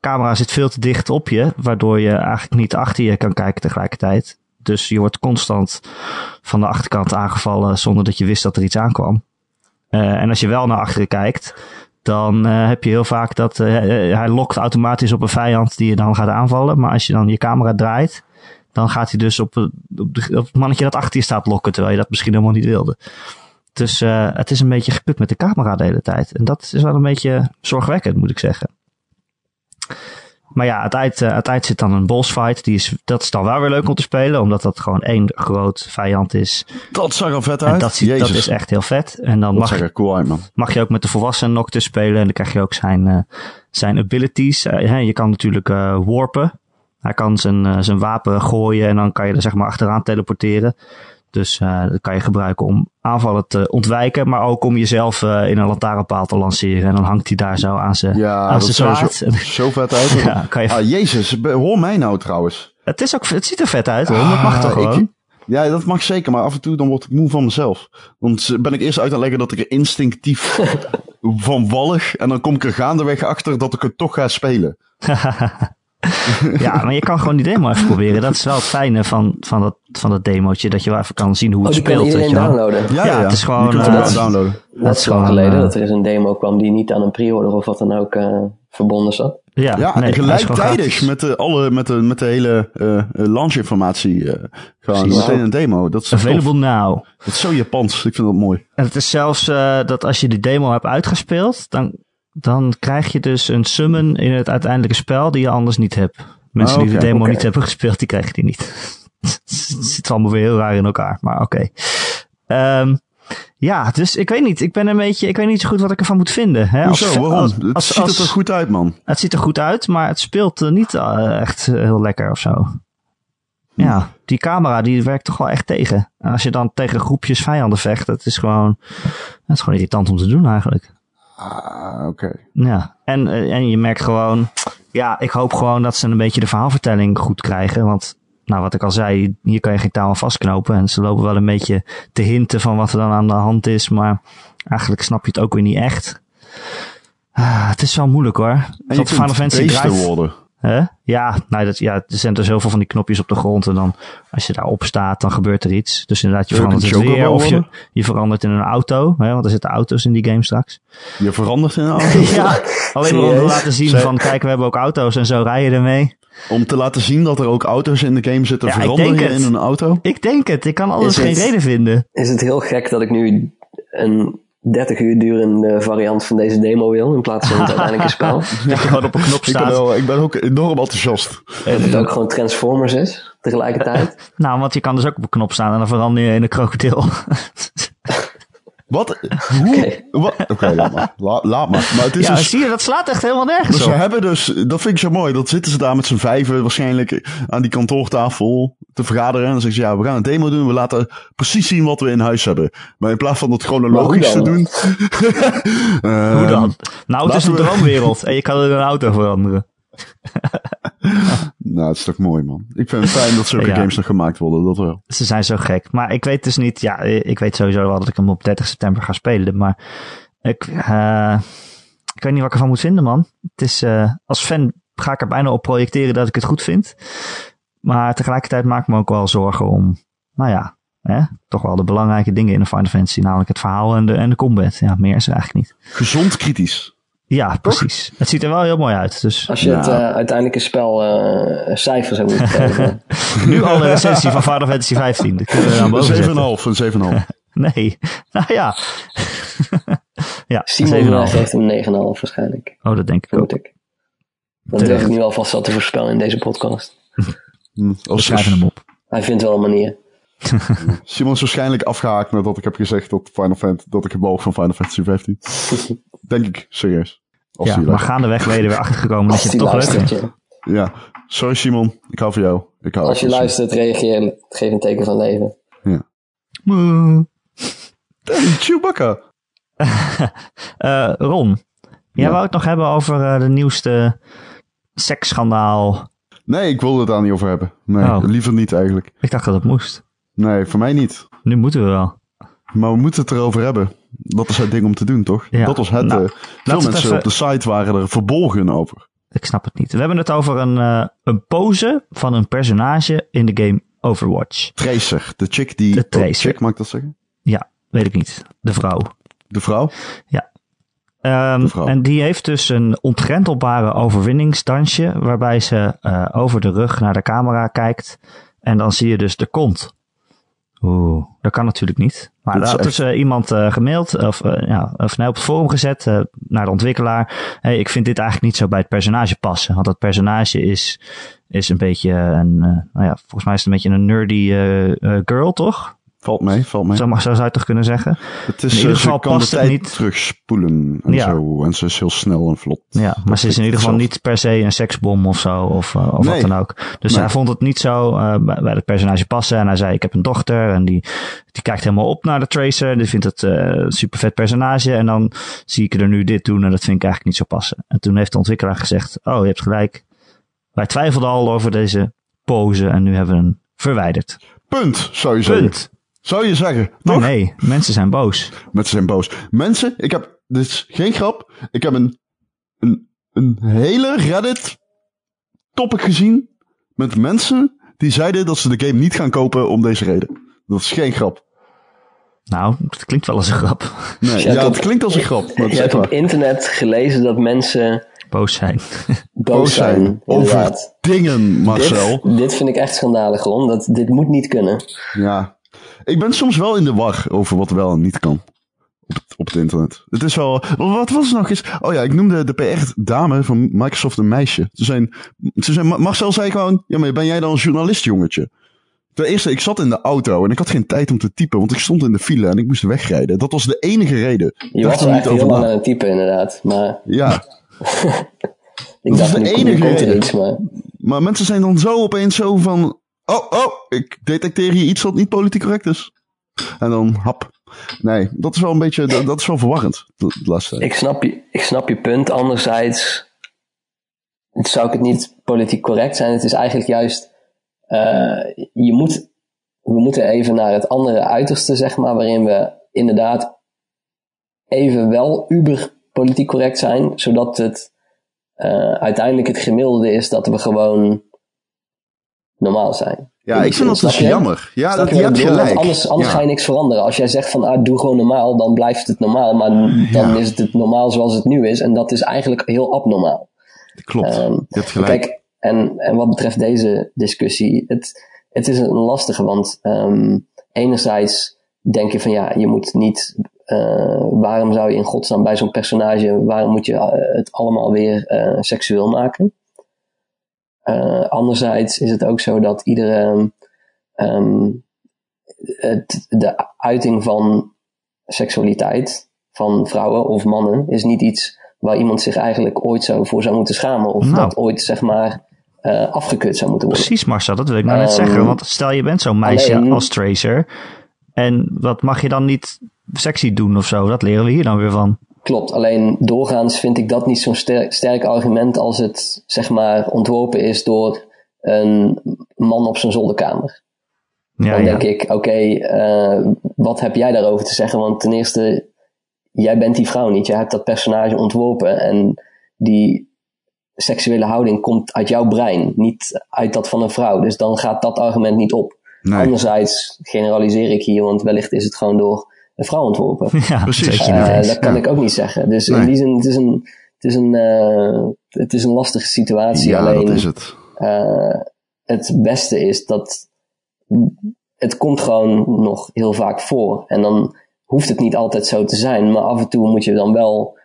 Camera zit veel te dicht op je, waardoor je eigenlijk niet achter je kan kijken tegelijkertijd. Dus je wordt constant van de achterkant aangevallen zonder dat je wist dat er iets aankwam. Uh, en als je wel naar achteren kijkt, dan uh, heb je heel vaak dat uh, hij lokt automatisch op een vijand die je dan gaat aanvallen. Maar als je dan je camera draait, dan gaat hij dus op, op, de, op het mannetje dat achter je staat lokken, terwijl je dat misschien helemaal niet wilde. Dus het is een beetje gekut met de camera de hele tijd. En dat is wel een beetje zorgwekkend, moet ik zeggen. Maar ja, het eind zit dan een boss fight. Die is, dat is dan wel weer leuk om te spelen, omdat dat gewoon één groot vijand is. Dat zag er vet uit. En dat, ziet, dat is echt heel vet. En dan dat mag, er cool uit, man. mag je ook met de volwassen Noctis spelen. En dan krijg je ook zijn, uh, zijn abilities. Uh, je kan natuurlijk warpen. Hij kan zijn, zijn wapen gooien en dan kan je er zeg maar achteraan teleporteren. Dus uh, dat kan je gebruiken om aanvallen te ontwijken, maar ook om jezelf uh, in een lantaarnpaal te lanceren. En dan hangt hij daar zo aan zijn ja, aan zijn zwaard. Zo, zo vet uit. ja, kan je... Ah, jezus, hoor mij nou trouwens. Het, is ook, het ziet er vet uit hoor, ah, dat mag toch gewoon? Ik, ja, dat mag zeker, maar af en toe dan word ik moe van mezelf. Want ben ik eerst uit aan leggen dat ik er instinctief van wallig. En dan kom ik er gaandeweg achter dat ik het toch ga spelen. ja, maar je kan gewoon die demo even proberen. Dat is wel het fijne van, van, dat, van dat demootje. Dat je wel even kan zien hoe het oh, speelt. Kan iedereen downloaden. Ja, ja, het is gewoon. Je uh, het downloaden. Dat is gewoon geleden dat er eens een demo kwam die niet aan een pre-order of wat dan ook uh, verbonden zat. Ja, ja nee, en gelijktijdig met de, alle, met de, met de hele uh, launch-informatie. Uh, gewoon Precies. meteen een demo. Dat is Available tof. now. Dat is zo Japans. Ik vind dat mooi. En het is zelfs uh, dat als je die demo hebt uitgespeeld, dan, dan krijg je dus een summon in het uiteindelijke spel die je anders niet hebt. Mensen Oh, die de oké, demo niet hebben gespeeld, die krijgen die niet. het zit allemaal weer heel raar in elkaar, maar oké. Okay. ja, dus ik weet niet. Ik ben een beetje, ik weet niet zo goed wat ik ervan moet vinden. Hè? Hoezo? Als- Waarom? als- het als- ziet er toch goed uit, man. Het ziet er goed uit, maar het speelt eh, niet eh, echt eh, heel lekker of zo. Ja, die camera die werkt toch wel echt tegen. En als je dan tegen groepjes vijanden vecht, dat is gewoon, dat is gewoon irritant om te doen eigenlijk. Ah, oké. Ja, en, eh, en je merkt gewoon, ja, ik hoop gewoon dat ze een beetje de verhaalvertelling goed krijgen. Want, nou, wat ik al zei, hier kan je geen touw aan vastknopen. En ze lopen wel een beetje te hinten van wat er dan aan de hand is. Maar eigenlijk snap je het ook weer niet echt. Ah, het is wel moeilijk hoor. En je Final Fantasy draait... worden. Hè? Ja, nou, dat, ja, er zijn er zoveel van die knopjes op de grond. En dan, als je daarop staat, dan gebeurt er iets. Dus inderdaad, je verandert het een weer. Of je, je verandert in een auto. Hè? Want er zitten auto's in die game straks. Je verandert in een auto. ja, alleen maar om te laten zien Zij- van, kijk, we hebben ook auto's en zo rij je ermee. Om te laten zien dat er ook auto's in de game zitten, Ja, ik verander denk je het. in een auto. Ik denk het. Ik kan alles Is geen het- reden vinden. Is het heel gek dat ik nu een 30 uur durende variant van deze demo wil, in plaats van het uiteindelijke spel? Dat je gewoon op een knop Ik ben, staat. wel, ik ben ook enorm enthousiast. Dat het ook gewoon Transformers is, tegelijkertijd. Nou, want je kan dus ook op een knop staan en dan verander je in een krokodil. Wat? Hoe? Oké. Laat maar. La- laat maar. Maar het is ja, dus... zie je, dat slaat echt helemaal nergens Dus ze op. hebben dus, dat vind ik zo mooi, dat zitten ze daar met z'n vijven waarschijnlijk aan die kantoortafel te vergaderen. En dan zeggen ze, ja, we gaan een demo doen, we laten precies zien wat we in huis hebben. Maar in plaats van dat chronologisch te doen. Hoe Ehm, dan? Nou, het is een we- droomwereld en je kan er een auto veranderen. Nou, het is toch mooi, man. Ik vind het fijn dat zulke Ja. games nog gemaakt worden, dat wel. Ze zijn zo gek. Maar ik weet dus niet, ja, ik weet sowieso wel dat ik hem op 30 september ga spelen. Maar ik, eh, ik weet niet wat ik ervan moet vinden, man. Het is, eh, als fan ga ik er bijna op projecteren dat ik het goed vind. Maar tegelijkertijd maak ik me ook wel zorgen om, nou ja, hè, toch wel de belangrijke dingen in een Final Fantasy. Namelijk het verhaal en de, en de combat. Ja, meer is er eigenlijk niet. Gezond kritisch. Ja, precies. Het ziet er wel heel mooi uit. Dus Als je het Ja. eh, uiteindelijke spel eh, een cijfer zou moeten geven. nu al een recensie van Final Fantasy 15. Dat kunnen we dan Een boven zetten. 7,5, een 7,5. Nee. Nou ja. ja, Simon 7,5. eh, geeft hem een 9,5 waarschijnlijk, Oh, dat denk ik ook. ik. Dat durf ik nu alvast wel te voorspellen in deze podcast. Hm, We schrijven hem op. Hij vindt wel een manier. Simon is waarschijnlijk afgehaakt nadat ik heb gezegd dat, Final Fantasy, dat ik het boog van Final Fantasy 15. Denk ik, serieus. Als Ja, maar gaandeweg ben je er weer achtergekomen dat Als je het toch leuk vindt. ja. Ja, sorry Simon, ik hou van jou. Ik hou Als je luistert, reageer. Geef een teken van leven. Moe. Simon. Hey, Chewbacca. Eh, Ron, jij Ja. wou het nog hebben over eh, de nieuwste seksschandaal. Nee, ik wilde het daar niet over hebben. Nee, Oh. liever niet eigenlijk. Ik dacht dat het moest. Nee, voor mij niet. Nu moeten we wel. Maar we moeten het erover hebben. Dat is het ding om te doen, toch? Ja. Dat was het. Nou, eh, veel het mensen even- op de site waren er verbolgen over. Ik snap het niet. We hebben het over een, eh, een pose van een personage in de game Overwatch. Tracer, de chick die... De Tracer. Oh, chick, mag ik dat zeggen? Ja, weet ik niet. De vrouw. De vrouw? Ehm, De vrouw. en die heeft dus een ontgrentelbare overwinningsdansje, waarbij ze eh, over de rug naar de camera kijkt. En dan zie je dus de kont. Oeh, dat kan natuurlijk niet. Maar daar is had dus eh, iemand eh, gemaild, of, eh, ja, of nee, op het forum gezet eh, naar de ontwikkelaar. Hey, ik vind dit eigenlijk niet zo bij het personage passen. Want dat personage is, is een beetje een, eh, nou ja, volgens mij is het een beetje een nerdy eh, eh, girl, toch? Valt mee, valt mee. Zo, zou je het toch kunnen zeggen? Het is, in ieder eh, geval past het niet. terugspoelen en Ja. zo. En ze is heel snel en vlot. Ja, maar ze is in ieder geval zelf. niet per se een seksbom of zo, of, uh, of Nee. wat dan ook. Dus Nee. hij vond het niet zo uh, bij, het personage passen. En hij zei, ik heb een dochter en die, die kijkt helemaal op naar de Tracer. Die vindt het uh, een super vet personage. En dan zie ik er nu dit doen en dat vind ik eigenlijk niet zo passen. En toen heeft de ontwikkelaar gezegd, oh, je hebt gelijk. Wij twijfelden al over deze pose en nu hebben we hem verwijderd. Punt, zou je zeggen. Zou je zeggen, Maar nee, mensen zijn boos. Mensen zijn boos. Mensen, ik heb, dit is geen grap, ik heb een, een, een hele Reddit topic gezien met mensen die zeiden dat ze de game niet gaan kopen om deze reden. Dat is geen grap. Nou, het klinkt wel als een grap. Nee, Dus ja, het op- klinkt als een grap, maar het Je hebt op internet gelezen dat mensen Boos zijn. boos zijn. over inderdaad. dingen, Marcel. Dit, dit vind ik echt schandalig, Ron. Dat, dit moet niet kunnen. Ja. Ik ben soms wel in de war over wat wel en niet kan. Op het, op het internet. Het is wel. Wat was het nog eens? Oh ja, ik noemde de PR-dame van Microsoft een meisje. Ze zijn, ze zijn, Marcel zei gewoon: Ja, maar ben jij dan een journalist, jongetje? Ten eerste, ik zat in de auto en ik had geen tijd om te typen, want ik stond in de file en ik moest wegrijden. Dat was de enige reden. Je Dacht was er niet over aan het typen, inderdaad. Maar Ja, ik Dat is dacht, de nu, nu enige reden. Maar maar mensen zijn dan zo opeens zo van: Oh, oh, ik detecteer hier iets wat niet politiek correct is. En dan hap. Nee, dat is wel een beetje, dat, is wel verwarrend, ik snap, je, ik snap je punt. Anderzijds zou ik het niet politiek correct zijn. Het is eigenlijk juist... eh, je moet, we moeten even naar het andere uiterste, zeg maar. Waarin we inderdaad even wel uber politiek correct zijn, zodat het uh, uiteindelijk het gemiddelde is dat we gewoon normaal zijn. Ja, ik vind dat dus jammer. Ja, dat, je, hebt gelijk. anders anders ga je niks veranderen. Als jij zegt van ah, doe gewoon normaal, dan blijft het normaal. Maar dan is het normaal zoals het nu is. En dat is eigenlijk heel abnormaal. Klopt, um, je hebt gelijk. Kijk, en, en wat betreft deze discussie, het, het is een lastige. Want um, enerzijds denk je van ja, je moet niet uh, waarom zou je in godsnaam bij zo'n personage, waarom moet je uh, het allemaal weer uh, seksueel maken? Anderzijds is het ook zo dat iedere um, het, de uiting van seksualiteit van vrouwen of mannen is niet iets waar iemand zich eigenlijk ooit zo voor zou moeten schamen of nou. dat ooit zeg maar uh, afgekeurd zou moeten worden. Precies Marcel, dat wil ik nou net um, zeggen. Want stel je bent zo'n meisje alleen, als Tracer en wat mag je dan niet sexy doen of zo. Dat leren we hier dan weer van. Klopt, alleen doorgaans vind ik dat niet zo'n sterk, sterk argument als het zeg maar ontworpen is door een man op zijn zolderkamer. Ja, dan denk ik, oké, okay, uh, wat heb jij daarover te zeggen? Want ten eerste, jij bent die vrouw niet. Jij hebt dat personage ontworpen en die seksuele houding komt uit jouw brein, niet uit dat van een vrouw. Dus dan gaat dat argument niet op. Nee. Anderzijds generaliseer ik hier, want wellicht is het gewoon door een vrouw ontworpen. Ja, precies. Uh, dat kan ja. ik ook niet zeggen. Dus nee. in die zin, het is een, het is een, uh, het is een lastige situatie. Ja, Alleen, dat is het. Uh, het beste is dat het komt gewoon nog heel vaak voor. En dan hoeft het niet altijd zo te zijn, maar af en toe moet je dan wel,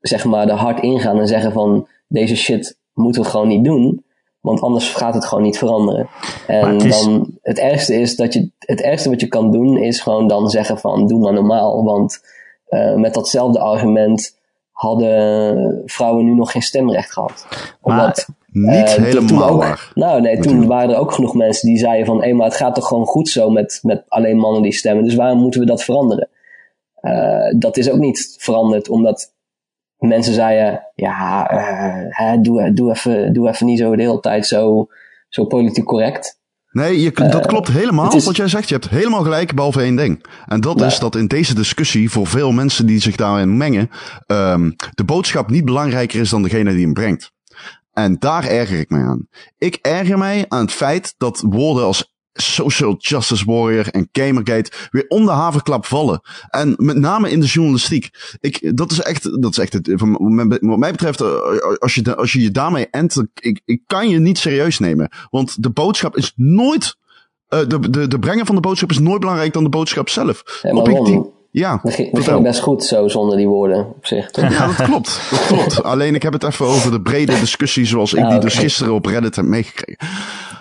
zeg maar, er hard ingaan en zeggen van, deze shit moeten we gewoon niet doen. Want anders gaat het gewoon niet veranderen. En het is... dan het ergste is dat je het ergste wat je kan doen is gewoon dan zeggen van doe maar normaal. Want uh, met datzelfde argument hadden vrouwen nu nog geen stemrecht gehad. Omdat, niet uh, helemaal ook, waar. Nou nee, toen waren er ook genoeg mensen die zeiden van hé, maar het gaat toch gewoon goed zo met, met alleen mannen die stemmen. Dus waarom moeten we dat veranderen? Uh, dat is ook niet veranderd omdat mensen zeiden, ja, uh, hè, doe, doe, even, doe even niet zo de hele tijd zo, zo politiek correct. Nee, je, dat uh, klopt helemaal is, wat jij zegt. Je hebt helemaal gelijk, behalve één ding. En dat is dat in deze discussie, voor veel mensen die zich daarin mengen, um, de boodschap niet belangrijker is dan degene die hem brengt. En daar erger ik mij aan. Ik erger mij aan het feit dat woorden als social justice warrior en Gamergate weer om de haverklap vallen. En met name in de journalistiek. Ik, dat is echt, dat is echt het, wat mij betreft, eh, als je, als je je daarmee ent, ik, ik kan je niet serieus nemen. Want de boodschap is nooit, uh, de, de, de brengen van de boodschap is nooit belangrijk dan de boodschap zelf. Ja, dat ging, dat ging best goed zo zonder die woorden op zich. Toch? Ja, dat klopt. Dat klopt. Alleen ik heb het even over de brede discussie zoals ik die okay. dus gisteren op Reddit heb meegekregen.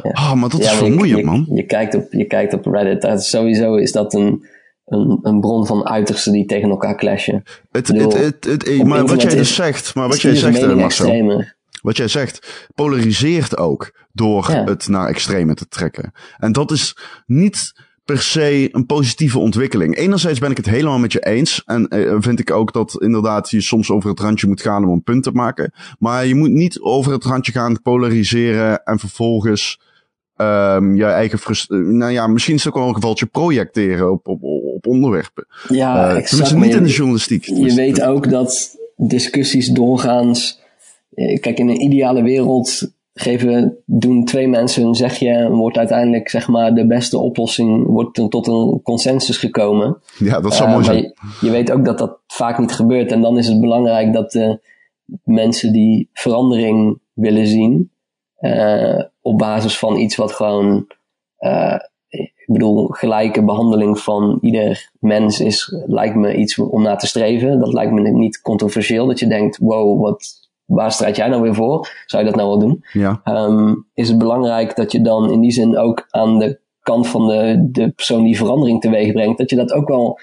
Ja. Oh, maar dat ja, is vermoeiend, je, man. Je, je, kijkt op, je kijkt op Reddit. Dat is, sowieso is dat een, een, een bron van uitersten die tegen elkaar clashen. Het, bedoel, het, het, maar wat jij dus zegt, maar wat jij zegt, Marcel. Wat jij zegt, polariseert ook door ja. het naar extreme te trekken. En dat is niet per se een positieve ontwikkeling. Enerzijds ben ik het helemaal met je eens. En uh, vind ik ook dat inderdaad je soms over het randje moet gaan om een punt te maken. Maar je moet niet over het randje gaan polariseren en vervolgens um, je eigen frustratie. Nou ja, misschien is het ook wel een gevaltje projecteren op, op, op onderwerpen. Ja, uh, exact. niet in de journalistiek. Je weet ook dat discussies doorgaans. Kijk, in een ideale wereld geven, doen twee mensen hun zegje en wordt uiteindelijk zeg maar de beste oplossing, wordt er tot een consensus gekomen. Ja, dat zou uh, mooi zijn. Je, je, weet ook dat dat vaak niet gebeurt en dan is het belangrijk dat de mensen die verandering willen zien, uh, op basis van iets wat gewoon, uh, ik bedoel, gelijke behandeling van ieder mens is, lijkt me iets om naar te streven. Dat lijkt me niet controversieel, dat je denkt, wow, wat, waar strijd jij nou weer voor? Zou je dat nou wel doen? Ja. Um, is het belangrijk dat je dan in die zin ook aan de kant van de, de persoon die verandering teweeg brengt, dat je dat ook wel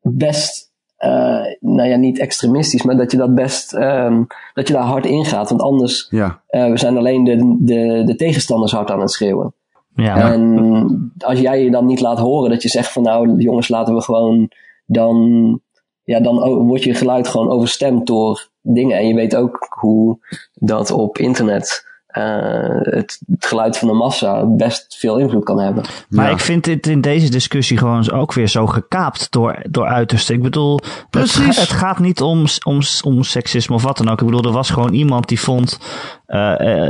best, uh, nou ja, niet extremistisch, maar dat je dat best, um, dat je daar hard in gaat. Want anders, ja. uh, we zijn alleen de, de, de tegenstanders hard aan het schreeuwen. Ja. En als jij je dan niet laat horen, dat je zegt van nou jongens, laten we gewoon dan ja, dan wordt je geluid gewoon overstemd door dingen. En je weet ook hoe dat op internet het, het, geluid van de massa best veel invloed kan hebben. Maar ik vind dit in deze discussie gewoon ook weer zo gekaapt door, door uitersten. Ik bedoel, het, het, gaat niet om, om, om seksisme of wat dan ook. Ik bedoel, er was gewoon iemand die vond,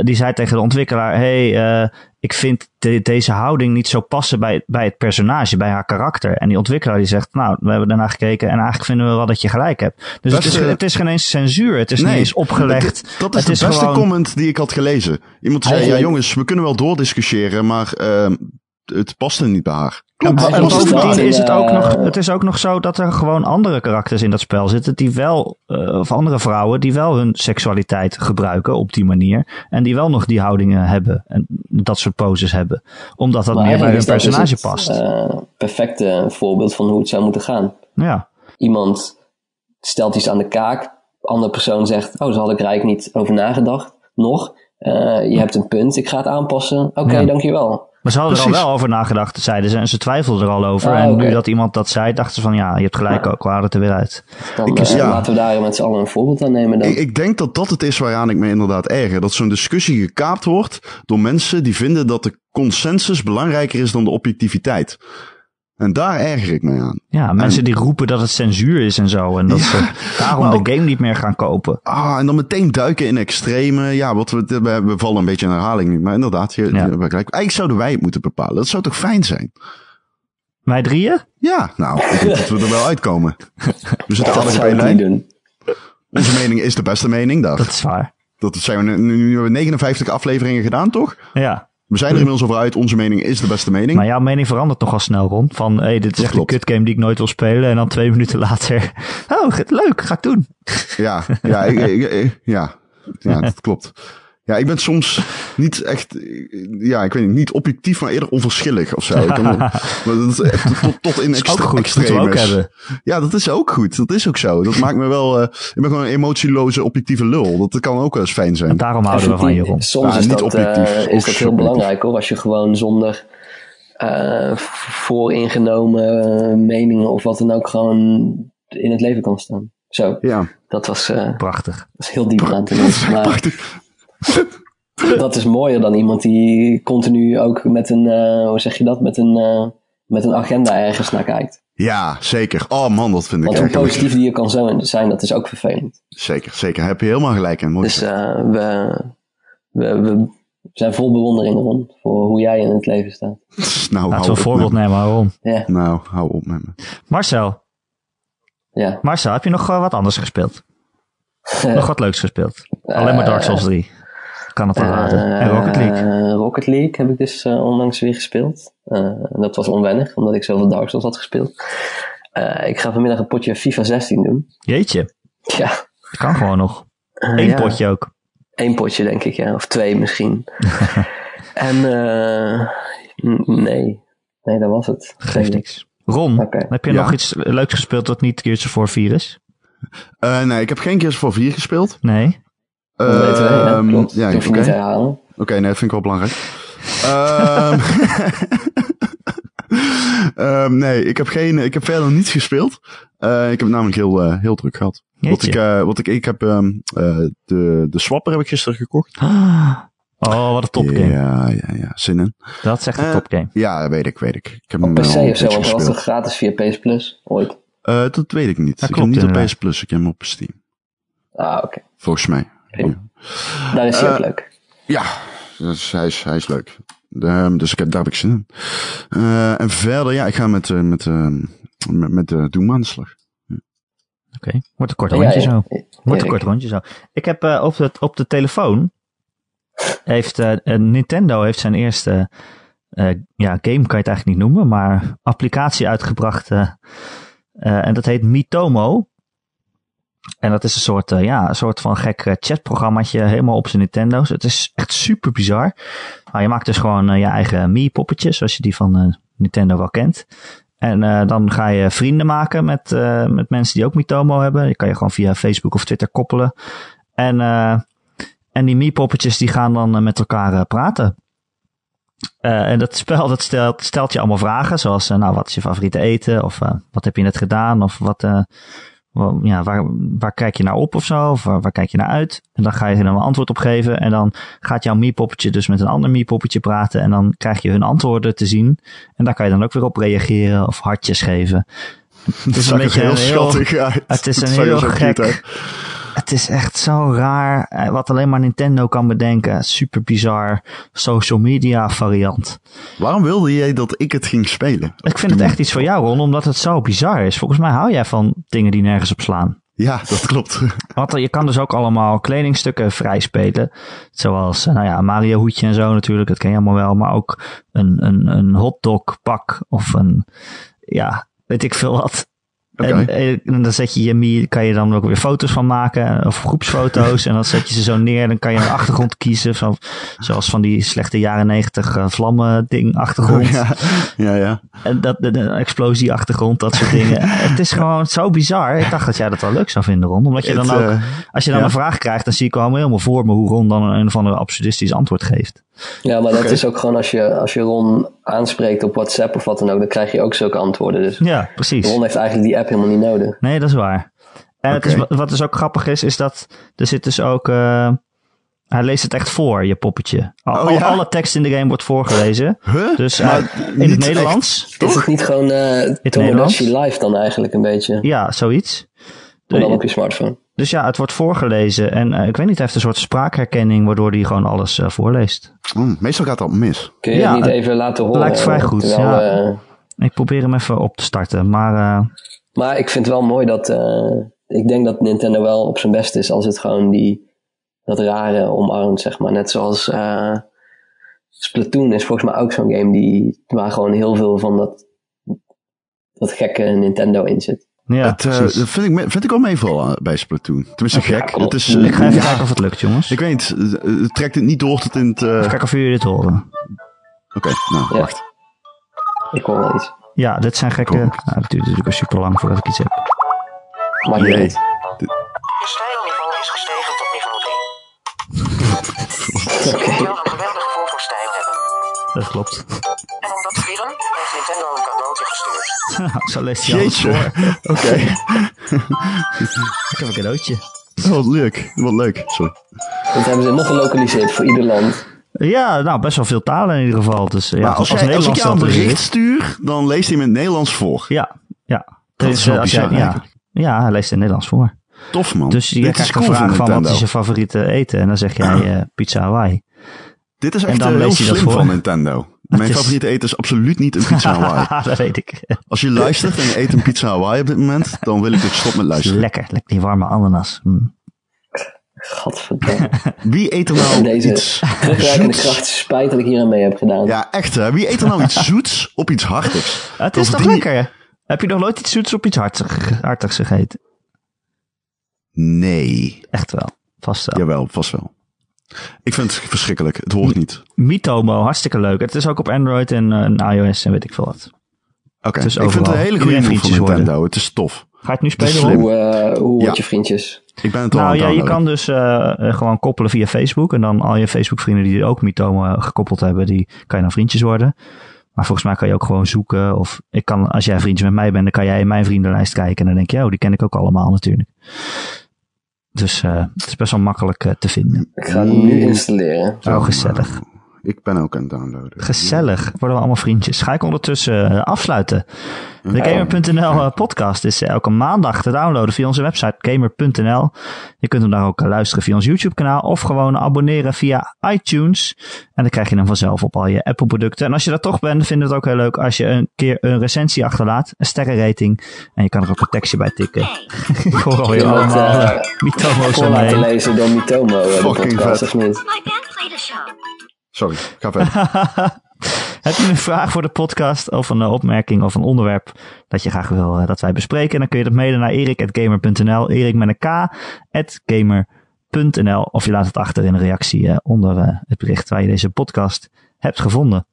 die zei tegen de ontwikkelaar: hey, ik vind deze houding niet zo passen bij, bij het personage, bij haar karakter. En die ontwikkelaar die zegt, nou, we hebben daarna gekeken en eigenlijk vinden we wel dat je gelijk hebt. Dus het is, het is geen eens censuur, het is niet eens opgelegd. dat is de beste comment die ik had gelezen. Iemand zei, ja jongens, we kunnen wel doordiscussiëren, maar uh, het paste niet bij haar. en bovendien is het ook, nog, het is ook nog zo dat er gewoon andere karakters in dat spel zitten die wel, uh, of andere vrouwen, die wel hun seksualiteit gebruiken op die manier. En die wel nog die houdingen hebben en dat soort poses hebben. Omdat dat meer bij hun dus personage past. Uh, perfecte voorbeeld van hoe het zou moeten gaan. Ja. Iemand stelt iets aan de kaak, andere persoon zegt, oh, zo had ik er eigenlijk niet over nagedacht. Nog, uh, je hebt een punt, ik ga het aanpassen. Oké, okay, ja. dankjewel. Maar ze hadden er al wel over nagedacht, zeiden ze. En ze twijfelden er al over. Ah, en nu dat iemand dat zei, dachten ze van ja, je hebt gelijk ook. We hadden het er weer uit. Dan ik, uh, ja. laten we daar met z'n allen een voorbeeld aan nemen dan. Ik, ik, denk dat dat het is waaraan ik me inderdaad erger. Dat zo'n discussie gekaapt wordt door mensen die vinden dat de consensus belangrijker is dan de objectiviteit. En daar erger ik me aan. Ja, mensen die roepen dat het censuur is en zo. En dat ze daarom de game niet meer gaan kopen. Ah, en dan meteen duiken in extreme. Ja, wat we, we, vallen een beetje in herhaling nu. Maar inderdaad, je, ja. je, eigenlijk zouden wij het moeten bepalen. Dat zou toch fijn zijn? Wij drieën? Ja, nou, ik denk dat we er wel uitkomen. We zitten lijn. Doen. Onze mening is de beste mening, daar. Dat is waar. Dat zijn we nu, nu hebben we 59 afleveringen gedaan, toch? Ja. We zijn er inmiddels over uit. Onze mening is de beste mening. Maar jouw mening verandert toch al snel rond. Van, hé, hey, dit is echt een kutgame die ik nooit wil spelen. En dan twee minuten later, oh, leuk, ga ik doen. Ja, ja, ik, ja, ja, dat klopt. Ja, ik ben soms niet echt, ja, ik weet niet, niet objectief, maar eerder onverschillig of zo. Ik kan, dat is echt tot, tot in extre goed, extremes. hebben. Ja, dat is ook goed. Dat is ook zo. Dat maakt me wel, uh, ik ben gewoon een emotieloze, objectieve lul. Dat kan ook wel eens fijn zijn. En daarom houden we van je rond. Soms is, niet dat, objectief, uh, is dat heel belangrijk hoor, als je gewoon zonder uh, vooringenomen meningen of wat dan ook gewoon in het leven kan staan. Zo. Ja. Dat was, uh, prachtig. Dat is heel diep aan te doen. prachtig. Dat is mooier dan iemand die continu ook met een, uh, hoe zeg je dat, met een, uh, met een agenda ergens naar kijkt. Ja, zeker. Oh man, dat vind Want ik Want hoe positief die je kan zijn, dat is ook vervelend. Zeker, zeker. Heb je helemaal gelijk in. Dus uh, we, we, we zijn vol bewondering, Ron, voor hoe jij in het leven staat. nou, Laten we een voorbeeld nemen, Ron. Ja. Nou, hou op met me. Marcel. Ja. Marcel, heb je nog wat anders gespeeld? nog wat leuks gespeeld? Alleen maar Dark Souls 3 kan het wel raden. En Rocket League. Rocket League heb ik dus uh, onlangs weer gespeeld. Uh, dat was onwennig, omdat ik zoveel Dark Souls had gespeeld. ik ga vanmiddag een potje FIFA 16 doen. Jeetje. Ja. Dat kan gewoon nog. Eén ja. potje ook. Eén potje, denk ik, ja. Of twee misschien. en nee. Nee, dat was het. Geeft niks. Ron, okay. heb je ja? nog iets leuks gespeeld dat niet Gears of 4 4 is? nee, ik heb geen Gears of 4 gespeeld. Nee. Uh, ja, ja, oké. Okay. Oké, okay, nee, dat vind ik wel belangrijk. um, um, nee, ik heb, geen, ik heb verder niets gespeeld. Uh, ik heb namelijk heel, uh, heel druk gehad. Wat ik, uh, wat ik, ik heb um, de, de Swapper heb ik gisteren gekocht. Oh, wat een topgame. Ja, ja, ja, zin in. Dat is echt een topgame. Ja, weet ik, weet ik. ik heb op PC of zo, want was het gratis via PS Plus ooit? dat weet ik niet. Dat ik klopt, heb niet op PS Plus, ik heb hem op Steam. Ah, oké. Okay. Volgens mij. Ja. Daar is hij ook leuk. Ja, dus hij, is, hij is leuk. Um, dus ik heb, daar heb ik zin in. Uh, en verder, ja, ik ga met, uh, met, uh, met, met de Doom aan de slag. Ja. Oké, okay. wordt een kort rondje ja, zo. Wordt een kort rondje zo. Ik heb op, de, op de telefoon, heeft Nintendo heeft zijn eerste, ja, game kan je het eigenlijk niet noemen, maar applicatie uitgebracht. en dat heet Mitomo. En dat is een soort, uh, ja, een soort van gek uh, chatprogrammaatje helemaal op zijn Nintendo's. Het is echt super bizar. Je maakt dus gewoon uh, je eigen Mii-poppetjes, zoals je die van Nintendo wel kent. En dan ga je vrienden maken met, met mensen die ook Mitomo hebben. Die kan je gewoon via Facebook of Twitter koppelen. En, en die Mii-poppetjes die gaan dan met elkaar praten. en dat spel dat stelt, stelt je allemaal vragen, zoals nou, wat is je favoriete eten? Of wat heb je net gedaan? Of wat ja, waar, waar kijk je naar op of zo? Of waar, waar kijk je naar uit? En dan ga je er dan een antwoord op geven. En dan gaat jouw Mii-poppetje dus met een ander Mii-poppetje praten. En dan krijg je hun antwoorden te zien. En daar kan je dan ook weer op reageren of hartjes geven. Het is een beetje heel schattig uit. Het is een heel gek... Het is echt zo raar. eh, Wat alleen maar Nintendo kan bedenken. Super bizar. Social media variant. Waarom wilde jij dat ik het ging spelen? Ik vind het echt iets voor jou, Ron, omdat het zo bizar is. Volgens mij hou jij van dingen die nergens op slaan. Ja, dat klopt. Want je kan dus ook allemaal kledingstukken vrij spelen. Zoals, eh, nou ja, Mario hoedje en zo natuurlijk. Dat ken je allemaal wel. Maar ook een, een, een hotdog pak of een, ja, weet ik veel wat. En, eh, en dan zet je je kan je dan ook weer foto's van maken, of groepsfoto's. en dan zet je ze zo neer, dan kan je een achtergrond kiezen. Zo, zoals van die slechte jaren negentig uh, vlammen ding achtergrond. Ja, ja. ja. En dat, de, de explosie achtergrond, dat soort dingen. het is gewoon zo bizar. Ik dacht dat jij dat wel leuk zou vinden, Ron. Omdat je dan ook, eh, als je dan ja. een vraag krijgt, dan zie ik al helemaal voor me hoe Ron dan een, een of ander absurdistisch antwoord geeft. Ja, maar dat is ook gewoon als je, als je Ron aanspreekt op WhatsApp of wat dan ook, dan krijg je ook zulke antwoorden. Dus Ja, precies. Ron heeft eigenlijk die app helemaal niet nodig. Nee, dat is waar. En het is, wat dus ook grappig is, is dat er zit dus ook... eh, hij leest het echt voor, je poppetje. Al, Oh, ja? Alle tekst in de game wordt voorgelezen. Huh? Dus Maar eh, in het echt. Nederlands. Is het niet gewoon eh Nederlands? Tomodachi Live dan eigenlijk een beetje? Ja, zoiets. Maar dan op je smartphone. Dus ja, het wordt voorgelezen. En eh, ik weet niet, hij heeft een soort spraakherkenning, waardoor hij gewoon alles eh, voorleest. Hmm, meestal gaat dat mis. Kun je Ja, het niet even laten horen? lijkt vrij goed, Terwijl, ja. eh, Ik probeer hem even op te starten, maar eh, maar ik vind het wel mooi dat... eh, ik denk dat Nintendo wel op zijn best is als het gewoon die... Dat rare omarmt, zeg maar. Net zoals... eh, Splatoon is volgens mij ook zo'n game die... Waar gewoon heel veel van dat... Dat gekke Nintendo in zit. Ja, het, eh, dat vind ik, vind ik wel meevallen bij Splatoon. Tenminste gek. is, eh, ik ga even ja, kijken of het lukt, jongens. Ik weet eh, het trekt het niet door tot in het... eh, Even Oké, kijken of jullie dit horen. nou, Ja. wacht. Ik hoor wel iets. Ja, dit zijn gekke... Cool. Nou, het duurt natuurlijk al super lang voordat ik iets heb. Maar niet Jee. uit. Je stijlniveau is gestegen tot niveau 3. Je zult een geweldig gevoel voor stijl hebben. Dat klopt. En om dat te vieren heeft Nintendo een cadeautje gestuurd. Zo leest hij alles Jeetje. voor. Oké. Ik heb een cadeautje. Wat leuk. Wat leuk. Sorry. Dat hebben ze nog gelokaliseerd voor ieder land. Ja, nou, best wel veel talen in ieder geval. Dus ja, maar als, jij, als ik Nederlands jou een er bericht stuur, dan leest hij hem in het Nederlands voor. Ja, ja. Dat Dus, is wel eh, jij- bizar ja, ja, hij leest in het Nederlands voor. Tof man. Dus je krijgt cool een vraag van, wat is je favoriete eten? En dan zeg jij eh, pizza Hawaii. Dit is echt dan heel slim voor. van Nintendo. Mijn is- favoriete eten is absoluut niet een pizza Hawaii. dat weet ik. Als je luistert en je eet een pizza Hawaii op dit moment, dan wil ik dat je stopt met luisteren. Lekker, lekker die warme ananas. Mm. Gadverdamme. Wie eet er nou Deze iets zoets? kracht spijt dat ik hier aan mee heb gedaan. Ja, echt hè. Wie eet er nou iets zoets op iets hartigs? Het Dat is toch verdien- lekker? Heb je nog nooit iets zoets op iets hartig- hartigs gegeten? Nee. Echt wel. Vast wel. Jawel, vast wel. Ik vind het verschrikkelijk. Het hoort niet. Mitomo, hartstikke leuk. Het is ook op Android en, eh, en iOS en weet ik veel wat. Oké, Het is ik vind het een hele goede move van vriendjes worden. Nintendo. Het is tof. Ga je het nu spelen. Hoe, eh, hoe Ja. word je vriendjes? Ik ben het al aan Nou ja, je kan dus eh, gewoon koppelen via Facebook. En dan al je Facebook-vrienden die ook Mitomo gekoppeld hebben, die kan je dan vriendjes worden. Maar volgens mij kan je ook gewoon zoeken. Of ik kan, als jij vriendjes met mij bent, dan kan jij in mijn vriendenlijst kijken. En dan denk je, oh, die ken ik ook allemaal natuurlijk. Dus eh, het is best wel makkelijk eh, te vinden. Ik ga het nu installeren. Oh, gezellig. Ik ben ook aan het downloaden. Gezellig. Worden we allemaal vriendjes. Ga ik ondertussen eh, afsluiten. De Gamer.nl eh, podcast is eh, elke maandag te downloaden via onze website gamer.nl. Je kunt hem daar ook luisteren via ons YouTube kanaal of gewoon abonneren via iTunes. En dan krijg je hem vanzelf op al je Apple producten. En als je dat toch bent, vinden we het ook heel leuk als je een keer een recensie achterlaat. Een sterrenrating. En je kan er ook een tekstje bij tikken. ik hoor alweer Je moet, allemaal mitomo's laten omheen. lezen door Mitomo, Fucking vet. Sorry, ga verder. Heb je een vraag voor de podcast of een opmerking of een onderwerp dat je graag wil eh, dat wij bespreken? Dan kun je dat mailen naar erik.gamer.nl, erik met een k, gamer.nl. Of je laat het achter in een reactie eh, onder eh, het bericht waar je deze podcast hebt gevonden.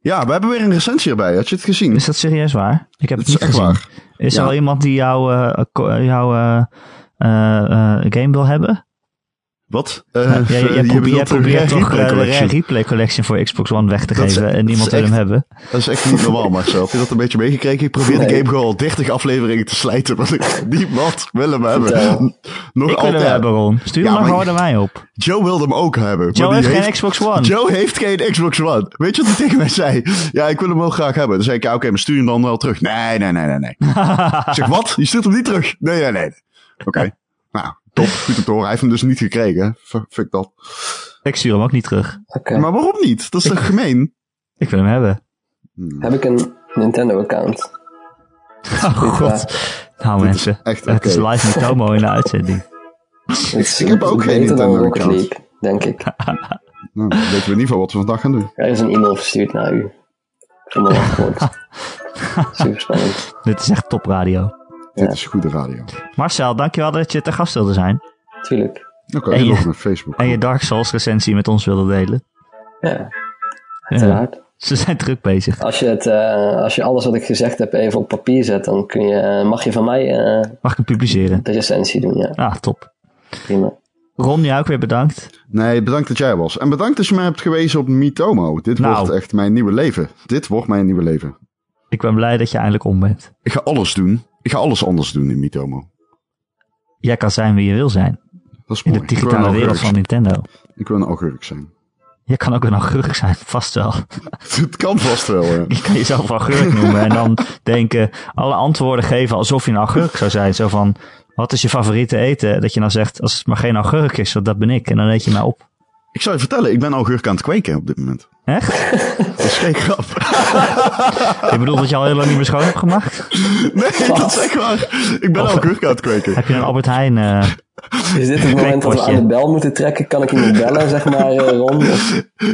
Ja, we hebben weer een recensie erbij. Had je het gezien? Is dat serieus waar? Ik heb het, niet gezien. waar. Is er al iemand die jouw, eh, game wil hebben? Wat? Uh, ja, jij, jij probeert, probeert toch de Rare Replay Collection voor Xbox One weg te geven is, en niemand wil hem hebben. Dat is echt niet normaal, Marcel. Heb je dat een beetje meegekregen? Ik probeer nee. de game gewoon al 30 afleveringen te slijten, maar niemand wil hem hebben. Nog ik altijd. wil hem hebben, Ron. Stuur hem maar gewoon naar mij op. Joe wilde hem ook hebben. Joe heeft geen Xbox One. Joe heeft geen Xbox One. Weet je wat hij tegen mij zei? Ja, ik wil hem wel graag hebben. Dan zei ik, ja, oké, okay, maar stuur hem dan wel terug. Nee, nee, nee, nee, nee. ik zeg, wat? Je stuurt hem niet terug? Nee, nee, nee. Oké. Okay. Nou, top. Goed om te horen. Hij heeft hem dus niet gekregen. Fuck dat. Ik stuur hem ook niet terug. Okay. Maar waarom niet? Dat is toch gemeen? Ik wil hem hebben. Hmm. Heb ik een Nintendo-account? Oh god. Nou mensen, echt, het is live met Tomo in de uitzending. ik heb ook geen Nintendo-account. Denk ik. nou, dan weten we in ieder geval wat we vandaag gaan doen. Er is een e-mail verstuurd naar u. Zonder wachtwoord. Super spannend. Dit is echt topradio. Dit is goede radio. Marcel, dankjewel dat je te gast wilde zijn. Tuurlijk. Oké, okay, en, je, naar Facebook. en je Dark Souls recensie met ons wilde delen. Ja, uiteraard. Ze zijn druk bezig. Als je, het, uh, als je alles wat ik gezegd heb even op papier zet, dan kun je, mag je van mij uh, mag ik publiceren? de recensie doen. Ja. Ah, top. Prima. Ron, jij ook weer bedankt. Nee, bedankt dat jij was. En bedankt dat je mij hebt gewezen op Mitomo. Dit nou. wordt echt mijn nieuwe leven. Dit wordt mijn nieuwe leven. Ik ben blij dat je eindelijk om bent. Ik ga alles doen. Ik ga alles anders doen in Mitomo. Jij kan zijn wie je wil zijn. Dat is mooi. In de digitale wereld van Nintendo. Ik wil een augurk zijn. Je kan ook een augurk zijn, vast wel. Het kan vast wel, ja. Je kan jezelf augurk noemen en dan denken, alle antwoorden geven alsof je een augurk zou zijn. Zo van, wat is je favoriete eten? Dat je dan zegt, als het maar geen augurk is, dat ben ik. En dan eet je mij op. Ik zou je vertellen, ik ben augurk aan het kweken op dit moment. Echt? Dat is geen grap. Je bedoelt dat je al heel lang niet meer schoon hebt gemaakt? Nee, dat is echt waar. Ik ben augurk aan het kweken. Heb je een Albert Heijn... Uh, is dit het moment dat we aan de bel moeten trekken? Kan ik iemand bellen, zeg maar, uh, Ron?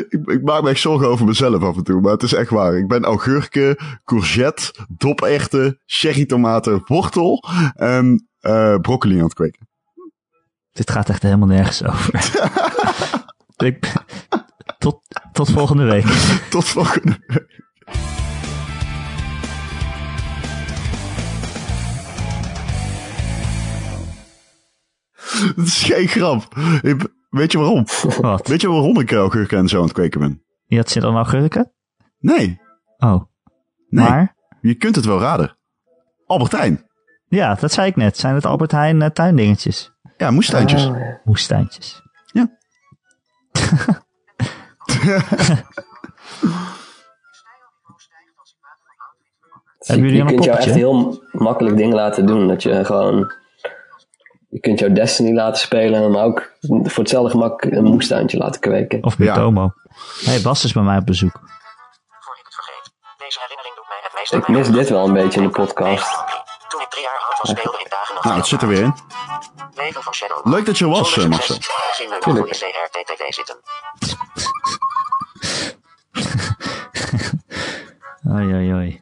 Ik, ik, maak me echt zorgen over mezelf af en toe, maar het is echt waar. Ik ben augurken, courgette, doperwten, cherrytomaten, wortel en uh, broccoli aan het kweken. Dit gaat echt helemaal nergens over. ik, tot, tot volgende week. tot volgende week. Dat is geen grap. Weet je waarom? Wat? Weet je waarom ik augurken en zo aan het kweken ben? Je had zin aan augurken? Nee. Oh. Nee. Maar? Je kunt het wel raden. Albertijn. Ja, dat zei ik net. Zijn het Albert Heijn uh, tuindingetjes? Ja, moestuintjes. Moestuintjes. Ja. Hebben jullie je kunt jou echt heel makkelijk dingen laten doen. Dat je gewoon... Je kunt jouw Destiny laten spelen, maar ook voor hetzelfde gemak een moestuintje laten kweken. Of met Tomo. hey, Bas is bij mij op bezoek. Voor ik het vergeet. Deze herinnering doet mij het meest Ik mis dit wel een beetje in de podcast. Toen ik drie jaar oud was, speelde ik dagen nog Nou, het zit er weer in. Leuk dat je er was, uh, Marcel. Zien we nog in CRTTV zitten. Oei, oei, oei.